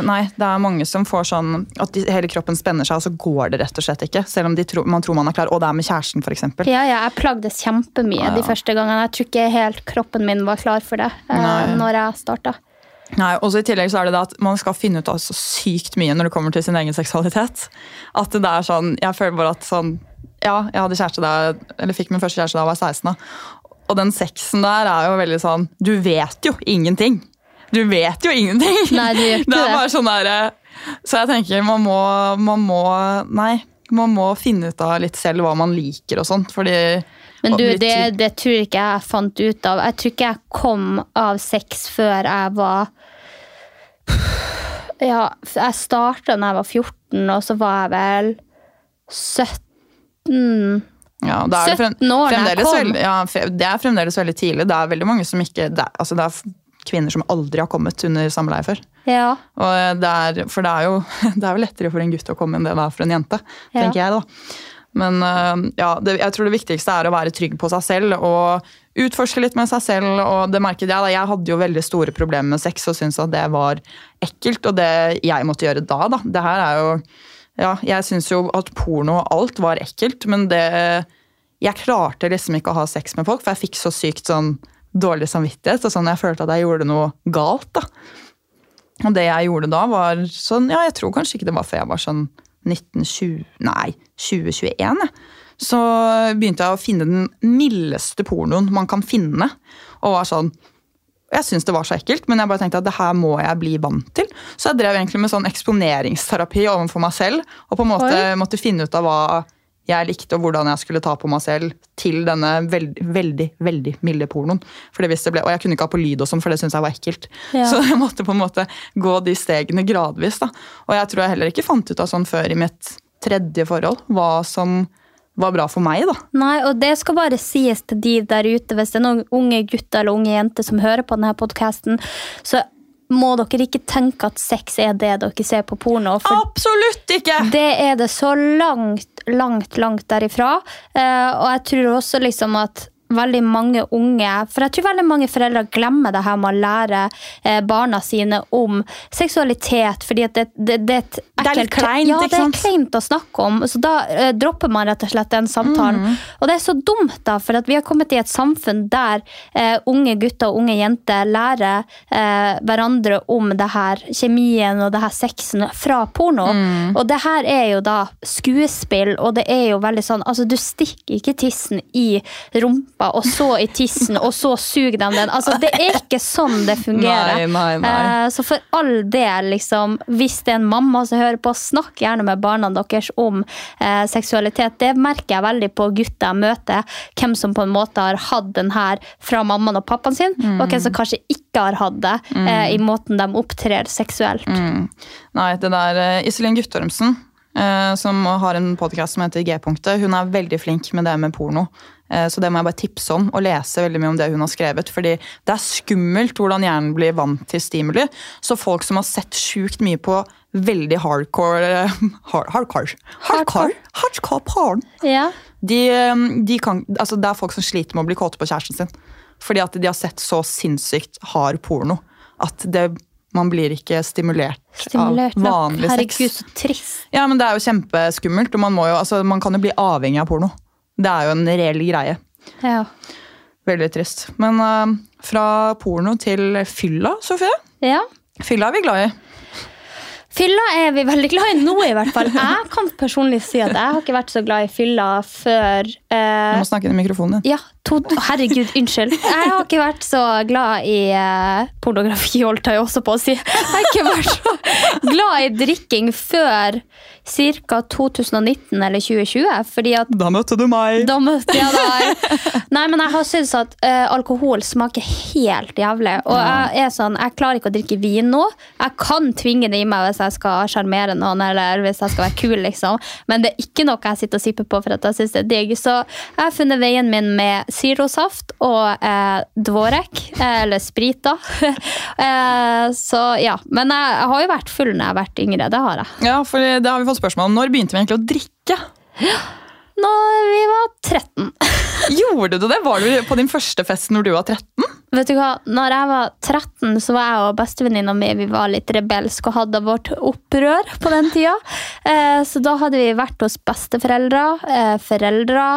A: nei, det er mange som får sånn at de, hele kroppen spenner seg, og så går det rett og slett ikke. Selv om de tro, man tror man er klar. Og det er med kjæresten, f.eks.
B: Ja, ja, jeg plagdes kjempemye
A: Ja, ja.
B: de første gangene. Jeg tror ikke helt kroppen min var klar for det
A: uh,
B: når jeg starta.
A: Nei, og så I tillegg så er det det at man skal finne ut av så sykt mye når det kommer til sin egen seksualitet. At det er sånn, Jeg føler bare at sånn Ja, jeg hadde kjæreste da, eller fikk min første kjæreste da jeg var 16. Da. Og den sexen der er jo veldig sånn Du vet jo ingenting! Du vet jo ingenting!
B: Nei, du gjør ikke <laughs>
A: det er bare sånn der, Så jeg tenker man må, man må Nei, man må finne ut av litt selv hva man liker og sånt. fordi
B: Men du, det, det tror ikke jeg fant ut av. Jeg tror ikke jeg kom av sex før jeg var Ja, jeg starta da jeg var 14, og så var jeg vel 17
A: Ja, er det frem,
B: 17 år da jeg kom.
A: veldig, ja, det er fremdeles veldig tidlig. Det er veldig mange som ikke Det er, altså det er kvinner som aldri har kommet under samleie før.
B: Ja.
A: Det er, for det er, jo, <laughs> det er jo lettere for en gutt å komme enn det det er for en jente.
B: Ja.
A: tenker jeg da. Men øh, ja, det, jeg tror det viktigste er å være trygg på seg selv og utforske litt med seg selv. og det merket Jeg da, jeg hadde jo veldig store problemer med sex og syntes at det var ekkelt. Og det jeg måtte gjøre da, da det her er jo, ja, Jeg syns jo at porno og alt var ekkelt, men det Jeg klarte liksom ikke å ha sex med folk, for jeg fikk så sykt sånn dårlig samvittighet. og sånn Jeg følte at jeg gjorde noe galt. da. Og det jeg gjorde da, var sånn Ja, jeg tror kanskje ikke det var før jeg var sånn 1920 Nei, 2021. Så begynte jeg å finne den mildeste pornoen man kan finne. Og var sånn Jeg syntes det var så ekkelt, men jeg bare tenkte at det her må jeg bli vant til. Så jeg drev egentlig med sånn eksponeringsterapi overfor meg selv. Og på en måte
B: Oi.
A: måtte finne ut av hva jeg likte, og hvordan jeg skulle ta på meg selv til denne veldig, veldig veldig milde pornoen. Ble, og jeg kunne ikke ha på lyd og sånn, for det syntes jeg var ekkelt.
B: Ja.
A: Så jeg måtte på en måte gå de stegene gradvis. da. Og jeg tror jeg heller ikke fant ut av sånn før i mitt tredje forhold hva som var bra for meg. da.
B: Nei, og det skal bare sies til de der ute, hvis det er noen unge gutter eller unge jenter som hører på denne podkasten, så må dere ikke tenke at sex er det dere ser på porno.
A: Absolutt ikke!
B: det er det så langt, langt, langt derifra. Eh, og jeg tror også liksom at veldig mange unge For jeg tror veldig mange foreldre glemmer det her med å lære eh, barna sine om seksualitet. fordi det, det, det er et
A: Det er kleint,
B: Ja, det er kleint å snakke om. Så da eh, dropper man rett og slett den samtalen.
A: Mm.
B: Og det er så dumt, da, for vi har kommet i et samfunn der eh, unge gutter og unge jenter lærer eh, hverandre om det her kjemien og det her sexen fra porno.
A: Mm.
B: Og det her er jo da skuespill, og det er jo veldig sånn Altså, du stikker ikke tissen i rumpa, og så i tissen, og så suger de den. Altså, det er ikke sånn det fungerer.
A: Nei, nei, nei.
B: Eh, så for all del, liksom, hvis det er en mamma som hører på, snakk gjerne med barna deres om eh, seksualitet. Det merker jeg veldig på gutter jeg møter. Hvem som på en måte har hatt den her fra mammaen og pappaen sin, og hvem som kanskje ikke har hatt det eh, i måten de opptrer seksuelt.
A: Nei, det der eh, Iselin Guttormsen, som har en podkast som heter G-punktet, hun er veldig flink med det med porno. Eh, Så det må jeg bare tipse om, og lese veldig mye om det hun har skrevet. fordi det er skummelt hvordan hjernen blir vant til stimuli. Så folk som har sett sjukt mye på veldig hardcore eh, hard, Hardcore? Hardcore, hardcore porn.
B: Ja.
A: De, eh, de kan, altså det er folk som sliter med å bli kåte på kjæresten sin. Fordi at de har sett så sinnssykt hard porno. At det, man blir ikke stimulert,
B: Stimulert
A: av
B: nok.
A: sex.
B: Herregud, så trist.
A: Ja, men Det er jo kjempeskummelt. og man, jo, altså, man kan jo bli avhengig av porno. Det er jo en reell greie.
B: Ja.
A: Veldig trist. Men uh, fra porno til fylla, Sofie.
B: ja.
A: Fylla er vi glad i.
B: Fylla er vi veldig glad i nå, i hvert fall. Jeg kan personlig si at jeg har ikke vært så glad i fylla før
A: Du
B: eh,
A: må snakke inn i mikrofonen din.
B: Ja, to, herregud, unnskyld. Jeg har ikke vært så glad i eh, pornografi, holdt jeg også på å si. Jeg har ikke vært så glad i drikking før ca. 2019 eller 2020. Fordi at
A: Da møtte du meg.
B: da møtte jeg deg. Nei, men jeg har syntes at eh, alkohol smaker helt jævlig. Og jeg er sånn, jeg klarer ikke å drikke vin nå. Jeg kan tvinge det i meg hvis jeg skal sjarmere noen eller hvis jeg skal være kul, liksom. Men det er ikke noe jeg sitter og sipper på for at jeg syns det er digg. Så jeg har funnet veien min med sirosaft og eh, dvorek, eh, eller sprit, da. <laughs> så ja. Men jeg, jeg har jo vært full når jeg har vært yngre. Det har jeg.
A: Ja, for det har vi fått spørsmål. Når begynte vi egentlig å drikke?
B: Når vi var 13. <laughs>
A: Gjorde du det? Var du på din første fest når du var 13?
B: Vet du hva, når jeg var 13, så var jeg og bestevenninna mi vi var litt rebelske og hadde vårt opprør på den tida. Eh, så da hadde vi vært hos besteforeldre, eh, foreldre,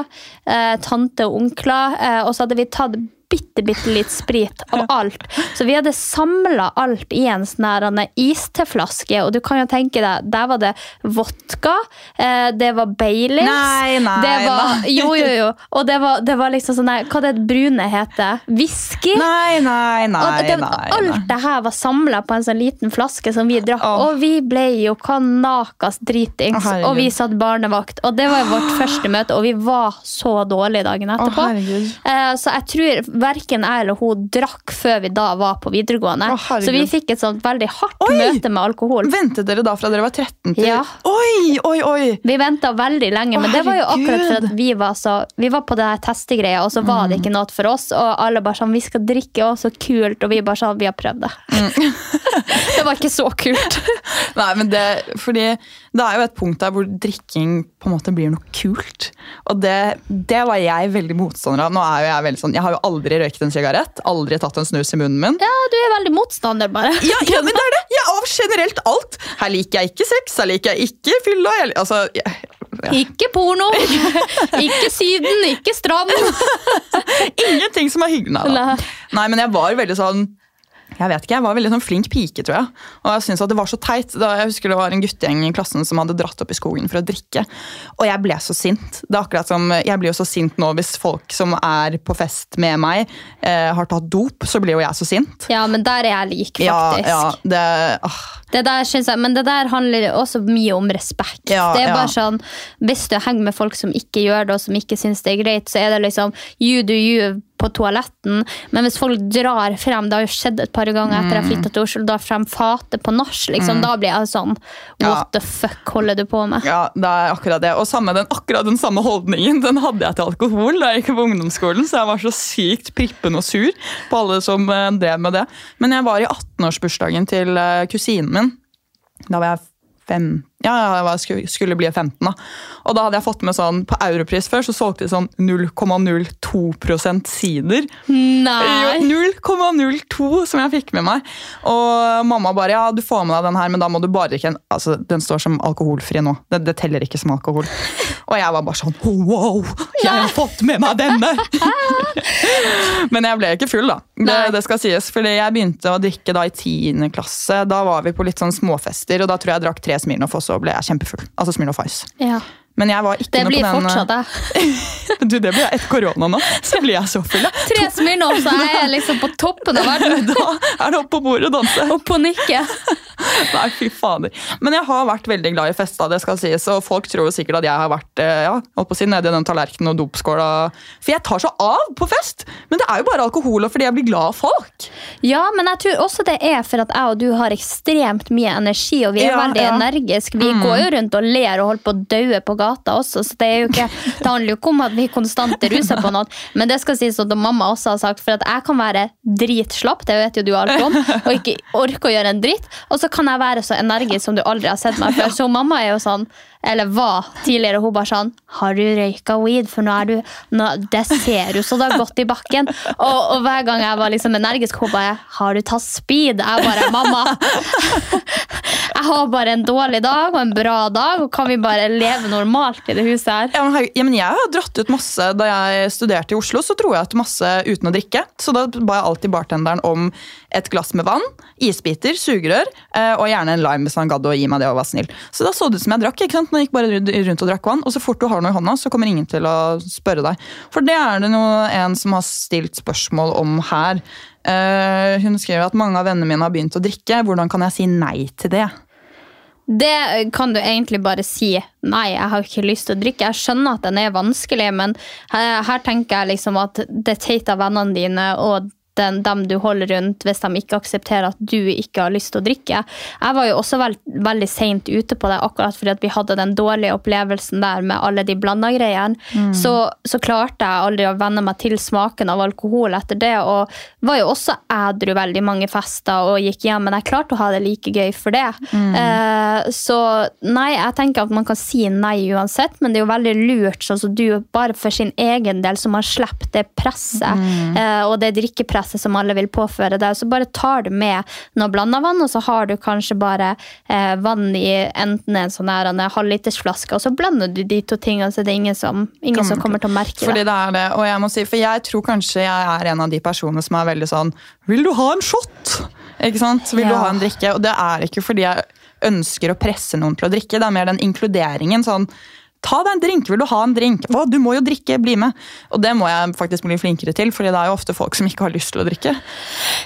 B: eh, tante og onkler. Og så hadde vi tatt bitte, bitte litt sprit av alt. Så vi hadde samla alt i en sånn isteflaske. Og du kan jo tenke deg, der var det vodka, eh, det var Baileys
A: Nei, nei,
B: det var,
A: nei.
B: Jo, jo, jo. Og det var, det var liksom sånn Hva det brune heter? Whisky?
A: Nei, nei, nei.
B: Det,
A: nei,
B: alt det her var samla på en sånn liten flaske som vi drakk.
A: oh.
B: Og vi ble jo kanakas dritings.
A: oh,
B: og vi satt barnevakt. Og det var jo vårt <gasps> første møte, og vi var så dårlige dagen etterpå. Eh, så jeg tror verken jeg eller hun drakk før vi da var på videregående.
A: Å,
B: så vi fikk et sånt veldig hardt
A: Oi!
B: møte med alkohol.
A: Ventet dere da fra dere var 13 til
B: Ja.
A: Oi, oi, oi!
B: Vi venta veldig lenge,
A: Å,
B: men det var jo akkurat for at vi var så Vi var på det her testegreia, og så var
A: Mm.
B: det ikke noe for oss. Og alle bare sånn 'Vi skal drikke, og så kult.' Og vi bare sånn 'Vi har prøvd det'.
A: Mm. <laughs>
B: det var ikke så kult. <laughs>
A: Nei, men det, fordi det er jo et punkt der hvor drikking på en måte blir noe kult. Og det, det var jeg veldig motstander av. Nå er jo Jeg veldig sånn, jeg har jo aldri røyket en sigarett, aldri tatt en snus i munnen min.
B: Ja, du er veldig motstander, bare.
A: Ja, ja, men det er det! Er av generelt alt. Her liker jeg ikke sex, her liker jeg ikke fylla. Altså, Ja.
B: Ikke porno, <laughs> ikke Syden, ikke strand. <laughs>
A: ingenting som er hyggelig. Nei.
B: Nei,
A: men jeg var veldig sånn jeg vet ikke, jeg var veldig sånn flink pike, tror jeg. Og jeg synes at det var så teit. Da jeg husker det var en guttegjeng i klassen som hadde dratt opp i skogen for å drikke. Og jeg ble så sint. Det er akkurat som, Jeg blir jo så sint nå hvis folk som er på fest med meg, eh, har tatt dop. Så blir jo jeg så sint.
B: Ja, men der er jeg lik, faktisk.
A: ja, ja det, ah,
B: Det der synes jeg, men det der handler også mye om respekt.
A: Ja,
B: det er
A: ja.
B: bare sånn, Hvis du henger med folk som ikke gjør det, og som ikke syns det er greit, så er det liksom you do you på toaletten. Men hvis folk drar frem Det har jo skjedd et par ganger etter jeg flytta til Oslo, drar frem fatet på nach, liksom, da blir jeg sånn
A: What Ja.
B: The fuck holder du på med?
A: ja, det er akkurat det. Og samme, den, akkurat den samme holdningen den hadde jeg til alkohol da jeg gikk på ungdomsskolen. Så jeg var så sykt prippen og sur på alle som eh, drev med det. Men jeg var i 18-årsbursdagen til eh, kusinen min. Da var jeg fem, ja, jeg var, skulle, skulle bli 15 da. Og da hadde jeg fått med sånn, på Europris før, så solgte de sånn 0,02 sider.
B: Nei!
A: 0,02 som jeg fikk med meg. Og mamma bare ja, du får med deg den her, men da må du bare ikke altså, Den står som alkoholfri nå. Det, det teller ikke som alkohol. Og jeg var bare sånn wow, jeg har fått med meg denne! <laughs> men jeg ble ikke full, da. Det, det skal sies. Fordi jeg begynte å drikke da i 10. klasse. Da var vi på litt sånn småfester, og da tror jeg jeg drakk tre Smirnoff, og så ble jeg kjempefull. Altså Smirnoff Ice.
B: Ja.
A: Men jeg var ikke
B: Det
A: noe
B: blir
A: på den eh,
B: fortsatt jeg. <laughs>
A: Du, det blir jeg etter korona nå. Så blir jeg så full. <laughs> Tre
B: Tre nå, så er jeg liksom på toppen av verden. <laughs>
A: Da er det opp på bordet og danse.
B: Og på nikket.
A: Nei, fy fader. Men jeg har vært veldig glad i festa, det skal sies. Og folk tror jo sikkert at jeg har vært eh, ja, holdt på å si, nedi den tallerkenen og dopskåla. For jeg tar så av på fest! Men det er jo bare alkohol og fordi jeg blir glad av folk.
B: Ja, men jeg tror også det er for at jeg og du har ekstremt mye energi, og vi er
A: Ja,
B: veldig
A: ja.
B: energiske. Vi går jo rundt og ler og holder på å daue på gata også, så det, er jo ikke, det handler jo ikke om at vi konstant er rusa på noe. Men det skal sies at mamma også har sagt, for at jeg kan være dritslapp, det vet jo du alt om, og ikke orke å gjøre en dritt, og så kan jeg være så energisk som du aldri har sett meg før. Så mamma er jo sånn, eller var tidligere, hun bare sånn Har du røyka weed? For nå er du nå, Det ser jo så det har gått i bakken. Og, og hver gang jeg var liksom energisk, hun bare Har du tatt speed? Jeg bare Mamma! <laughs> Jeg har bare en dårlig dag og en bra dag, og kan vi bare leve normalt i det huset her?
A: Ja, men, her, ja, men jeg har dratt ut masse Da jeg studerte i Oslo, så dro jeg ut masse uten å drikke. Så da ba jeg alltid bartenderen om et glass med vann, isbiter, sugerør eh, og gjerne en lime hvis han gadd å gi meg det og var snill. Så da så det ut som jeg drakk. ikke sant? Nå gikk bare rundt og drakk vann, og så fort du har noe i hånda, så kommer ingen til å spørre deg. For det er det noe, en som har stilt spørsmål om her. Uh, hun skriver at mange av vennene mine har begynt å drikke. Hvordan kan jeg si nei til det?
B: Det kan du egentlig bare si. Nei, jeg har ikke lyst til å drikke. Jeg skjønner at den er vanskelig, men her, her tenker jeg liksom at det er teit av vennene dine og den, dem du holder rundt, hvis de ikke aksepterer at du ikke har lyst til å drikke. Jeg var jo også veld, veldig seint ute på det, akkurat fordi vi hadde den dårlige opplevelsen der med alle de blanda greiene. Så, så klarte jeg aldri å venne meg til smaken av alkohol etter det, og var jo også ædru veldig mange fester og gikk hjem, men jeg klarte å ha det like gøy for det. Eh, så nei, jeg tenker at man kan si nei uansett, men det er jo veldig lurt, sånn som du, bare for sin egen del, så man slipper det presset, eh, og det drikkepresset som alle vil påføre deg. Så bare tar du med noe blanda vann, og så har du kanskje bare eh, vann i enten en sånn her en halvlitersflaske, og så blander du de to tingene, så det er ingen som, ingen som kommer til å merke
A: Fordi
B: det.
A: det er det, og jeg må si, for jeg tror kanskje jeg er en av de personene som er veldig sånn Vil du ha en shot? Ikke sant? Vil du ha en drikke? Og det er ikke fordi jeg ønsker å presse noen til å drikke, det er mer den inkluderingen. sånn Ta deg en drink. Vil du ha en drink? Å, du må jo drikke. Bli med. Og det må jeg faktisk bli flinkere til, fordi det er jo ofte folk som ikke har lyst til å drikke.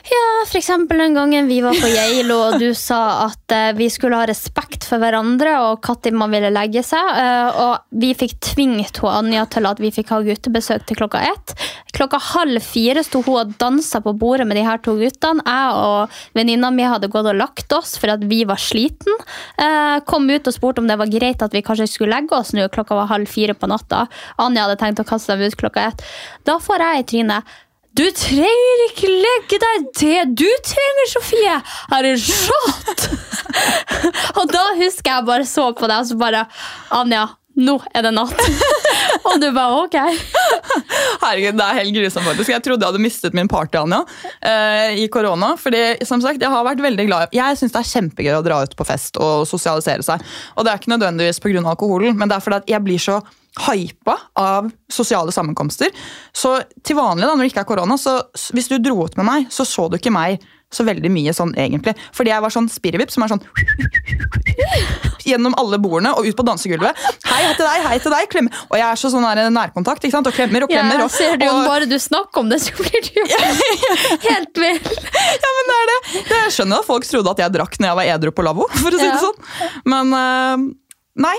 B: Ja, for eksempel den gangen vi var på Geilo, og du sa at eh, vi skulle ha respekt for hverandre, og når man ville legge seg. eh, og vi fikk tvingt hun Anja til at vi fikk ha guttebesøk til klokka ett. Klokka halv fire sto hun og dansa på bordet med de her to guttene. Jeg og venninna mi hadde gått og lagt oss for at vi var sliten. Eh, kom ut og spurte om det var greit at vi kanskje skulle legge oss nå. Klokka var halv fire på natta. Anja hadde tenkt å kaste dem ut klokka ett. Da får jeg i trynet. Du trenger ikke legge deg det du trenger, Sofie! Her er shot! og da husker jeg bare så på deg og så bare Anja, nå er det natt. <laughs> og du bare ok. <laughs>
A: Herregud, Det er helt grusomt. faktisk. Jeg trodde jeg hadde mistet min party Anja, eh, i korona. fordi som sagt, Jeg har vært veldig glad Jeg syns det er kjempegøy å dra ut på fest og sosialisere seg. Og Det er ikke nødvendigvis pga. alkoholen, men det er fordi at jeg blir så hypa av sosiale sammenkomster. Så til vanlig, da, når det ikke er korona, så hvis du dro ut med meg, så så du ikke meg så veldig mye sånn egentlig. Fordi jeg var sånn spirrevipp som er sånn <laughs> gjennom alle bordene og ut på dansegulvet. Hei, til deg, hei til deg, klemme. Og jeg er så sånn nærkontakt, ikke sant? og klemmer og
B: Ja,
A: klemmer.
B: jeg ser du, om
A: og,
B: bare du snakker om det, så blir du jo <laughs> helt vill.
A: ja, men det er det. Jeg skjønner at folk trodde at jeg drakk når jeg var edru på lavvo. for å si
B: Ja.
A: det sånn. Men uh, nei.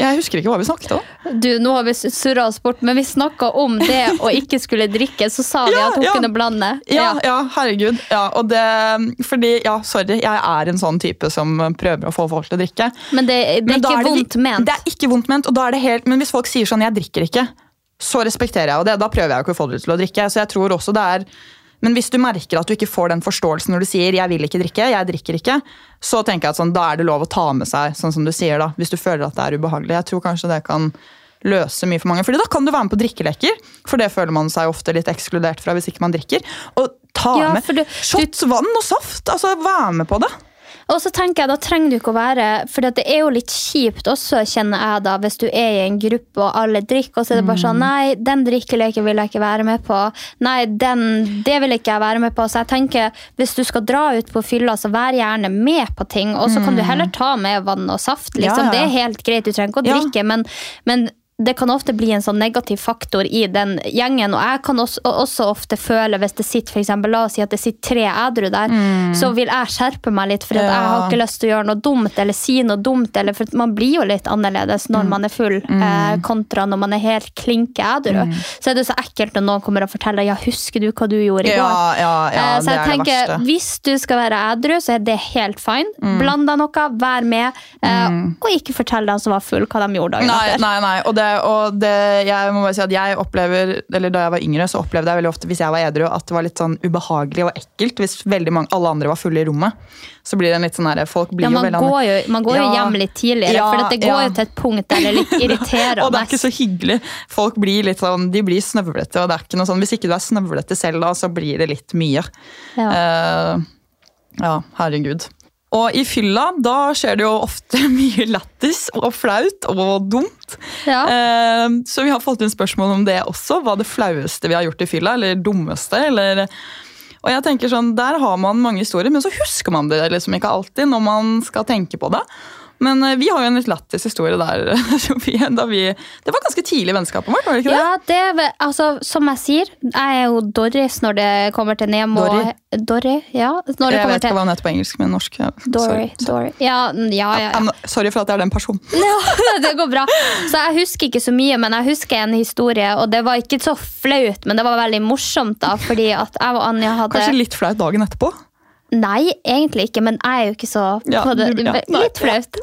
A: Jeg husker ikke hva vi snakket om.
B: Du, nå har vi surra oss bort, men vi snakka om det å ikke skulle drikke. Så sa vi
A: Ja,
B: at hun
A: ja.
B: kunne blande.
A: Ja, ja, herregud. Ja, og det, fordi, ja, sorry, jeg er en sånn type som prøver å få folk til å drikke.
B: Men det, det er
A: men
B: ikke
A: er
B: vondt
A: det,
B: ment.
A: Det er ikke vondt ment, og da er det helt, men hvis folk sier sånn 'jeg drikker ikke', så respekterer jeg jo det. Da prøver jeg ikke å få dem til å drikke. Så jeg tror også det er men hvis du merker at du ikke får den forståelsen når du sier 'jeg vil ikke drikke', 'jeg drikker ikke', så tenker jeg at sånn, da er det lov å ta med seg, sånn som du sier da, hvis du føler at det er ubehagelig. Jeg tror kanskje det kan løse mye for mange. Fordi da kan du være med på drikkeleker, for det føler man seg ofte litt ekskludert fra hvis ikke man drikker. Og ta
B: Ja,
A: med
B: du-
A: shots, vann og saft. Altså, vær med på det.
B: Og så tenker jeg, Da trenger du ikke å være For det er jo litt kjipt også, kjenner jeg da, hvis du er i en gruppe og alle drikker, og så er det bare sånn Nei, den drikkeleken vil jeg ikke være med på. Nei, den, det vil ikke jeg være med på. Så jeg tenker, hvis du skal dra ut på fylla, så vær gjerne med på ting. Og så kan du heller ta med vann og saft. liksom.
A: Ja, ja.
B: Det er helt greit, du trenger ikke å
A: Ja.
B: drikke, men, men det kan ofte bli en sånn negativ faktor i den gjengen. Og jeg kan også, også ofte føle, hvis det sitter for eksempel, la oss si at det sitter tre edru der, så vil jeg skjerpe meg litt, for at jeg
A: Mm.
B: Har ikke lyst til å gjøre noe dumt eller si noe dumt. Eller, for man blir jo litt annerledes
A: Mm.
B: når man er full, eh, kontra når man er helt klinke edru.
A: Mm.
B: Så er det så ekkelt når noen kommer og forteller ja, husker du hva du gjorde i går?
A: Ja, ja, ja,
B: Eh, så jeg
A: er
B: tenker. Hvis du skal være edru, så er det helt fine.
A: Mm.
B: Bland deg noe, vær med, eh, og ikke fortell dem som var full, hva de gjorde dagen
A: Nei,
B: etter.
A: nei, nei. Og, det, og det, jeg må bare si at jeg opplever, eller da jeg var yngre, så opplevde jeg veldig ofte hvis jeg var edru, at det var litt sånn ubehagelig og ekkelt hvis veldig mange, alle andre var fulle i rommet. Så blir det en litt sånn der, folk blir
B: Ja, man,
A: jo veldig
B: går jo, man går jo hjem litt tidligere,
A: Ja,
B: for det går
A: ja.
B: jo til et punkt der det er litt <laughs> irriterende.
A: Og det er ikke så hyggelig. Folk blir litt sånn, de blir snøvlete. og det er ikke noe sånn, Hvis ikke du er snøvlete selv, da, så blir det litt mye.
B: Ja.
A: uh, ja, herregud. Og i fylla da skjer det jo ofte <laughs> mye lættis og flaut og dumt.
B: Ja.
A: Eh, så vi har fått inn spørsmål om det også. Hva det flaueste vi har gjort i fylla, eller dummeste. eller... Og jeg tenker sånn, Der har man mange historier, men så husker man det liksom ikke alltid når man skal tenke på det. Men eh, vi har jo en litt lættis historie der, <laughs> Sofie. Vi, det var ganske tidlig i vennskapet vårt? var det ikke det?
B: Ja, det altså, som jeg sier, jeg er jo Doris når det kommer til Nemo.
A: Dory?
B: Dory, ja. Når det
A: jeg vet ikke hva hun heter på engelsk, men norsk. Ja.
B: Dory,
A: Sorry.
B: Dory. Ja, ja, ja. ja.
A: Sorry for at jeg er den personen. <laughs>
B: Ja, <laughs> det går bra. Så jeg husker ikke så mye, men jeg husker en historie, og det var ikke så flaut, men det var veldig morsomt, da, fordi at jeg og Anja hadde
A: Kanskje litt flaut dagen etterpå?
B: Nei, egentlig ikke, men jeg er jo ikke så
A: Ja,
B: det.
A: ja,
B: Litt flaut.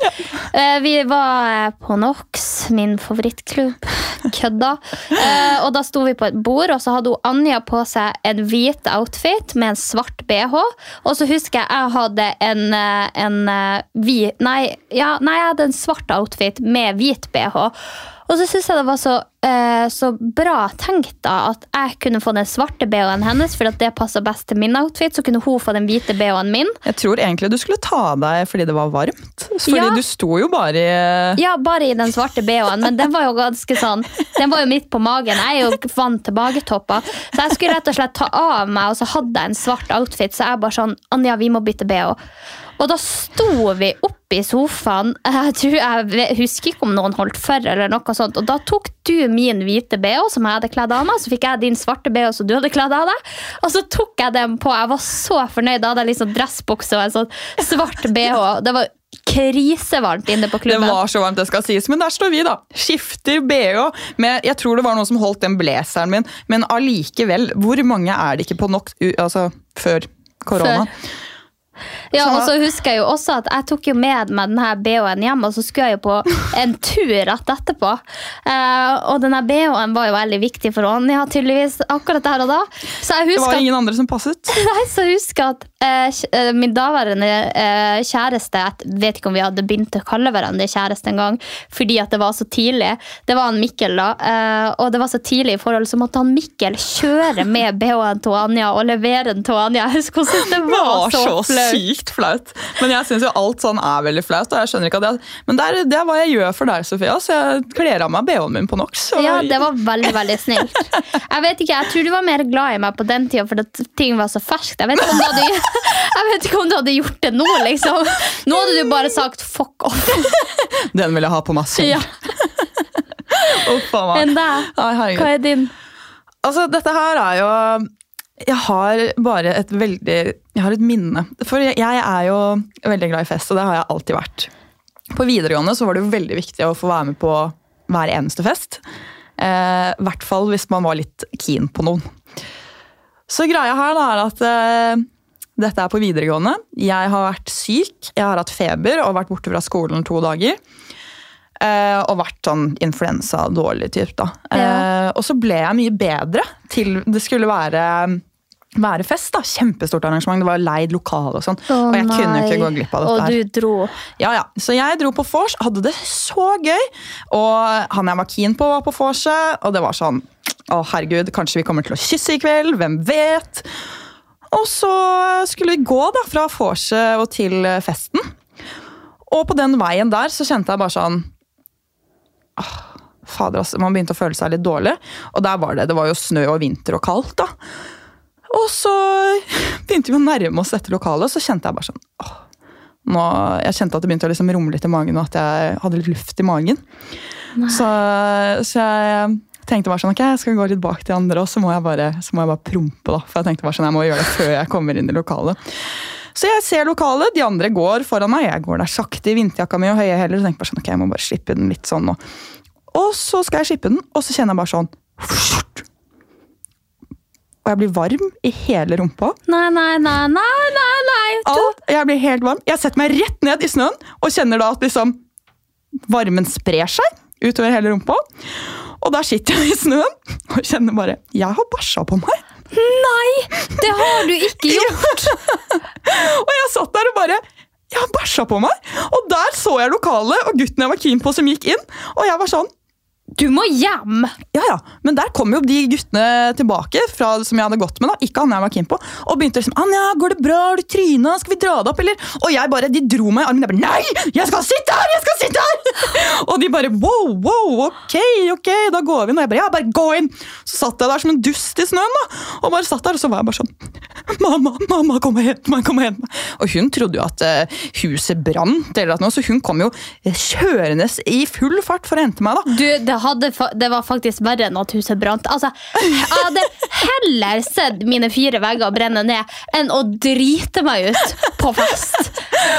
B: Eh, Vi var på NOX, min favorittklubb. <laughs> Kødda. Uh, Og da sto vi på et bord, og så hadde hun Anja på seg en hvit outfit med en svart BH. Og så husker jeg jeg hadde en, eh, en eh, hvit nei, ja, nei, jeg hadde en svart outfit med hvit BH. Og så syns jeg det var så, eh, så bra tenkt da at jeg kunne få den svarte BH-en hennes, for at det passa best til min outfit. Så kunne hun få den hvite BH-en min.
A: Jeg tror egentlig du skulle ta av deg fordi det var varmt. Fordi
B: Ja.
A: du sto jo bare i
B: Ja, bare i den svarte BH-en. BH-en, men den var jo ganske sånn Den var jo midt på magen. Jeg er jo vant til magetopper. Så jeg skulle rett og slett ta av meg, og så hadde jeg en svart outfit, så jeg bare sånn Anja, vi må bytte BH. Og da sto vi oppe i sofaen. Jeg, tror, jeg husker ikke om noen holdt for, eller noe sånt. Og da tok du min hvite BH, som jeg hadde kledd av meg, så fikk jeg din svarte BH, som du hadde kledd av deg. Og så tok jeg den på. Jeg var så fornøyd. Da hadde jeg liksom dressbukse og en sånn svart <laughs> BH. Det var krisevarmt inne på klubben.
A: Det var så varmt, det skal sies. Men der står vi, da. Skifter BH med Jeg tror det var noen som holdt den blazeren min, men allikevel. Hvor mange er det ikke på nok Altså før korona?
B: Før. Ja, og så husker jeg jo også at jeg tok jo med meg denne BH-en hjem, og så skulle jeg jo på en tur rett etterpå. Eh, og denne BH-en var jo veldig viktig for Anja, tydeligvis, akkurat der og da. Så jeg
A: Det var ingen andre som passet. <laughs>
B: Nei, så jeg husker at eh, eh, min daværende eh, kjæreste Jeg vet ikke om vi hadde begynt å kalle hverandre kjæreste en gang, fordi at det var så tidlig. Det var han Mikkel, da. Eh, og det var så tidlig i forholdet, så måtte han Mikkel kjøre med BH-en til Anja og levere den til Anja. Jeg husker hvordan det
A: Det
B: var,
A: var så
B: flaut.
A: Sykt flaut. Men jeg syns jo alt sånn er veldig flaut. og jeg skjønner ikke at jeg, Men det er, det er hva jeg gjør for deg, Sofia, så jeg kler av meg BH-en min på NOx. og-
B: Ja, det var veldig, veldig snilt. Jeg vet ikke, jeg tror du var mer glad i meg på den tida, for at ting var så ferskt. Jeg vet ikke om du hadde, jeg vet ikke om du hadde gjort det nå, liksom. Nå hadde du bare sagt fuck off.
A: Den vil jeg ha på masse.
B: Ja.
A: Uff a meg.
B: Hva er din?
A: Altså, dette her er jo Jeg har bare et veldig Jeg har et minne. For jeg er jo veldig glad i fest, og det har jeg alltid vært. På videregående så var det jo veldig viktig å få være med på hver eneste fest. Eh, I hvert fall hvis man var litt keen på noen. Så greia her da er at eh, dette er på videregående. Jeg har vært syk, jeg har hatt feber og vært borte fra skolen to dager. Eh, og vært sånn influensa-dårlig type, da. Eh, og så ble jeg mye bedre til det skulle være, være fest. da, Kjempestort arrangement. Det var leid lokale og sånn.
B: Oh,
A: og jeg kunne jo ikke gå glipp av dette.
B: Og
A: her.
B: du dro.
A: Ja, ja. Så jeg dro på vors, hadde det så gøy. Og han jeg var keen på, var på vorset. Og det var sånn Å, herregud, kanskje vi kommer til å kysse i kveld? Hvem vet? Og så skulle vi gå da fra vorset og til festen. Og på den veien der så kjente jeg bare sånn «Åh, Fader, altså. Man begynte å føle seg litt dårlig. Og der var det. Det var jo snø og vinter og kaldt, da. Og så begynte vi å nærme oss dette lokalet, og så kjente jeg bare sånn åh, nå, Jeg kjente at det begynte å liksom rumle litt i magen, og at jeg hadde litt luft i magen. Så, så jeg tenkte bare sånn, ok, jeg skal gå litt bak de andre, og så må jeg bare, så må jeg bare prompe. da, For jeg tenkte bare sånn, jeg må gjøre det før jeg kommer inn i lokalet. Så jeg ser lokalet, de andre går foran meg, jeg går der sakte i vinterjakka mi og høye hæler. og tenker bare sånn, ok, jeg må bare slippe den litt sånn nå. Og så skal jeg slippe den, og så kjenner jeg bare sånn Og jeg blir varm i hele rumpa.
B: Nei, nei, nei, nei, nei, nei.
A: Alt, jeg blir helt varm. Jeg setter meg rett ned i snøen og kjenner da at liksom varmen sprer seg utover hele rumpa. Og der sitter jeg i snøen og kjenner bare Jeg har bæsja på meg.
B: nei, det har du ikke gjort. <laughs>
A: Og jeg satt der og bare Jeg har bæsja på meg! Og der så jeg lokalet og gutten jeg var keen på, som gikk inn. Og jeg var sånn
B: Du må hjem.
A: Ja, ja. Men der kom jo de guttene tilbake fra, som jeg hadde gått med. da, Ikke han jeg var på. Og begynte liksom Anja, går det bra? Har du tryna? Skal vi dra det opp, eller? Og jeg bare, de dro meg i armen. Jeg bare Nei! Jeg skal sitte her! Jeg skal sitte her! <laughs> og de bare wow, wow, ok, ok, da går vi inn. Og jeg bare ja, bare gå inn! Så satt jeg der som en dust i snøen, da. Og bare satt der, og så var jeg bare sånn Mamma, mamma, kom og hent meg! kom Og hent meg. Og hun trodde jo at eh, huset brant, eller at noe, så hun kom jo eh, kjørende i full fart for å hente meg. da.
B: Du, det, hadde, det var faktisk verre enn at huset brant. Altså, jeg hadde heller sett mine fire vegger brenne ned enn å drite meg ut på fest.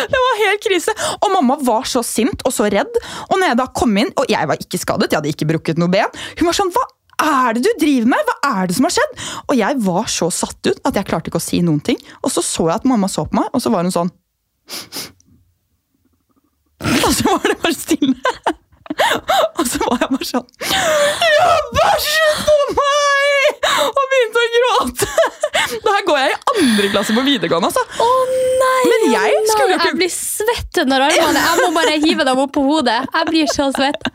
A: Det var helt krise. Og mamma var så sint og så redd. Og når jeg da kom inn, og jeg var ikke skadet, jeg hadde ikke brukket noe ben, hun var sånn Hva er det du driver med? Hva er det som har skjedd? Og jeg var så satt ut at jeg klarte ikke å si noen ting. Og så så jeg at mamma så på meg, og så var hun sånn <laughs> Og så var det bare stille. <laughs> Og så var jeg bare sånn Jeg har bæsjet på meg! Og begynte å gråte. <laughs> Da her går jeg i andre klasse på videregående, altså.
B: Å nei!
A: Men jeg
B: nei,
A: skulle jo ikke-
B: Jeg blir svett under armene. Jeg må bare hive dem opp på hodet. Jeg blir så svett.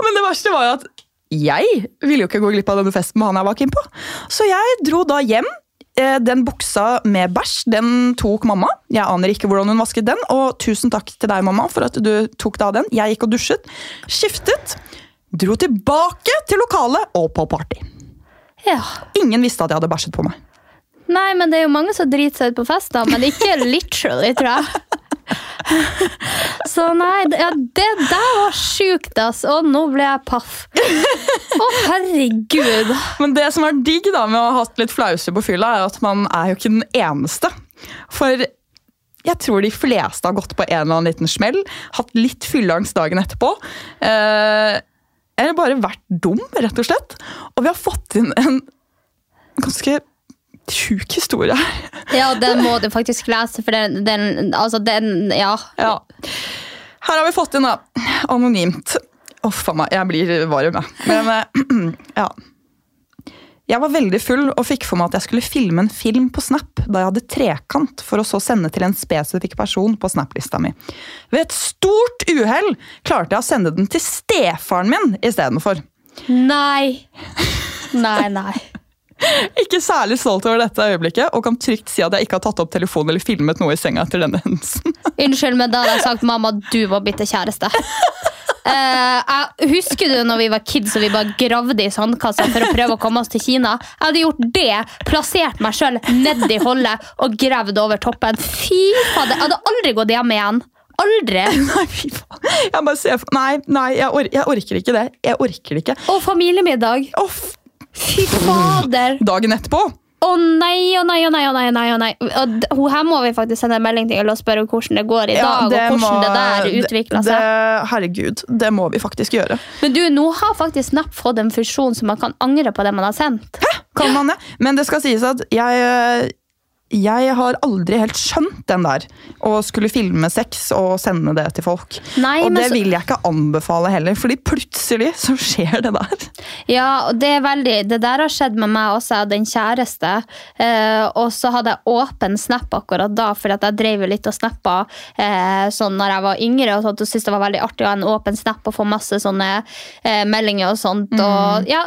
A: Men det verste var jo at jeg ville jo ikke gå glipp av denne festen med han jeg var keen på. Så jeg dro da hjem eh, den buksa med bæsj, den tok mamma. Jeg aner ikke hvordan hun vasket den, og tusen takk til deg, mamma, for at du tok deg av den. Jeg gikk og dusjet, skiftet, dro tilbake til lokalet og på party.
B: Ja.
A: Ingen visste at jeg hadde bæsjet på meg.
B: Nei, men det er jo mange som driter seg ut på fester, men ikke literally, tror jeg. <laughs> Så nei, det- ja, det der var sjukt, ass. Og nå ble jeg paff. Å, herregud.
A: Men det som er digg da med å ha hatt litt flause på fylla, er at man er jo ikke den eneste. For jeg tror de fleste har gått på en eller annen liten smell, hatt litt fylleangst dagen etterpå. Eh, eller bare vært dum, rett og slett. Og vi har fått inn en ganske sjuk historie. <laughs>
B: Ja, den må du faktisk lese, for den, den Altså, den Ja.
A: Ja. Her har vi fått inn, da. Anonymt. Uff a meg, jeg blir varm, jeg. Men eh, <clears throat> ja. Jeg var veldig full og fikk for meg at jeg skulle filme en film på Snap da jeg hadde trekant, for å så sende til en spesifikk person på Snap-lista mi. Ved et stort uhell klarte jeg å sende den til stefaren min istedenfor.
B: Nei. Nei, nei. <laughs>
A: Ikke særlig stolt over dette øyeblikket, og kan trygt si at jeg ikke har tatt opp telefonen eller filmet noe i senga etter denne hendelsen. <laughs>
B: Unnskyld, men da hadde jeg sagt mamma, du var bitte kjæreste. <laughs> Uh, husker du når vi var kids og vi bare gravde i sandkassa for å prøve å komme oss til Kina? Jeg hadde gjort det, plassert meg sjøl nedi hullet og gravd over toppen. Fy fader, jeg hadde aldri gått hjem igjen. Aldri.
A: Nei, fy faen. Jeg bare ser. Nei, nei jeg, or jeg orker ikke det. Jeg orker det ikke.
B: Og familiemiddag.
A: F-
B: Fy fader.
A: dagen etterpå
B: Å nei, å nei, å nei. å nei, å nei, å nei. Og hun her må vi faktisk sende en melding til og spørre hvordan det går i dag. og hvordan det der utvikler seg.
A: Det, herregud, det må vi faktisk gjøre.
B: Men du, nå har faktisk Snap fått en funksjon så man kan angre på det man har sendt. Hæ?
A: Kan man det? Men det skal sies at jeg, jeg har aldri helt skjønt den der. Å skulle filme sex og sende det til folk.
B: Nei,
A: og det
B: så-
A: vil jeg ikke anbefale heller, fordi plutselig så skjer det der.
B: Ja, og det er veldig Det der har skjedd med meg også. Jeg hadde en kjæreste, eh, og så hadde jeg åpen Snap akkurat da, fordi at jeg drev jo litt og snappa eh, sånn når jeg var yngre, og sånt, og syntes det var veldig artig å ha en åpen Snap og få masse sånne eh, meldinger og sånt, og ja,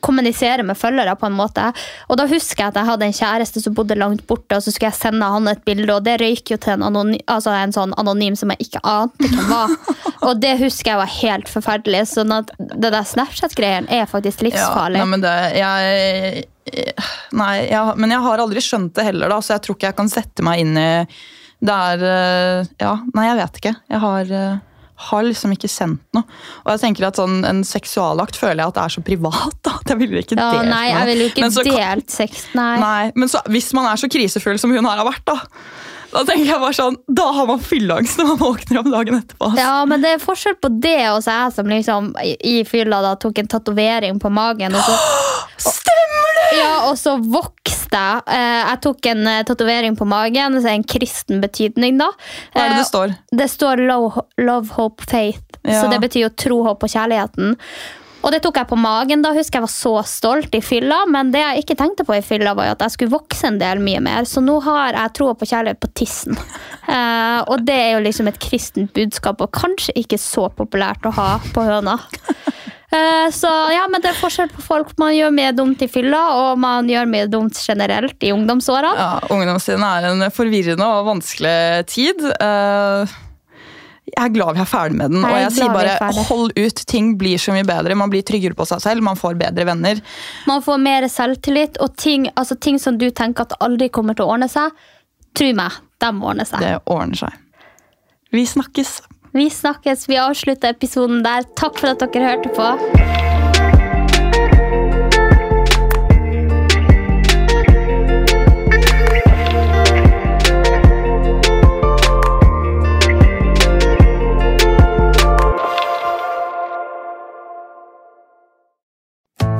B: kommunisere med følgere på en måte. Og da husker jeg at jeg hadde en kjæreste som bodde langt borte, og så skulle jeg sende han et bilde, og det røyk jo til en, anony altså en sånn anonym som jeg ikke ante hvem var. <laughs> Og det husker jeg var helt forferdelig, sånn at det der Snapchat-greien er faktisk livsfarlig.
A: Ja, nei, men det, jeg, nei, jeg, men jeg har aldri skjønt det heller, da, så jeg tror ikke jeg kan sette meg inn i Det er eh, Ja, nei, jeg vet ikke. Jeg har, eh, har liksom ikke sendt noe. Og jeg tenker at sånn, En seksualakt føler jeg at det er så privat. da, at Jeg ville ikke
B: Ja,
A: delt
B: nei, jeg ville jo ikke
A: så
B: delt sex. Nei.
A: Nei, men så, hvis man er så krisefull som hun her har vært, da da tenker jeg bare sånn, da har man fylleangst når man våkner om dagen etterpå. Altså.
B: Ja, men det er forskjell på det og så jeg som liksom i fylla da tok en tatovering på magen. Og så, <gasps>
A: Stemmer det!
B: ja, og så vokste jeg. Eh, Jeg tok en uh, tatovering på magen, så er en kristen betydning, da.
A: Hva er det
B: Eh,
A: det står?
B: Det står love, love hope, faith.
A: Ja.
B: Så det betyr jo tro, håp og kjærligheten. Og det tok jeg på magen. Da husker jeg var så stolt i fylla, men det jeg ikke tenkte på i fylla, var jo at jeg skulle vokse en del mye mer. Så nå har jeg troa på kjærlighet på tissen. <laughs> Eh, og det er jo liksom et kristent budskap, og kanskje ikke så populært å ha på høna. Eh, så ja, men det er forskjell på folk. Man gjør mye dumt i fylla, og man gjør mye dumt generelt i ungdomsåra.
A: Ja, Ungdomstiden er en forvirrende og vanskelig tid. Eh, jeg er glad vi er ferdig med den.
B: Jeg
A: og jeg sier bare hold ut. Ting blir så mye bedre. Man blir tryggere på seg selv, man får bedre venner.
B: Man får mer selvtillit, og ting, altså ting som du tenker at aldri kommer til å ordne seg, tro meg, de ordner seg.
A: Det ordner seg. Vi snakkes.
B: Vi snakkes. Vi avslutter episoden der. Takk for at dere hørte på.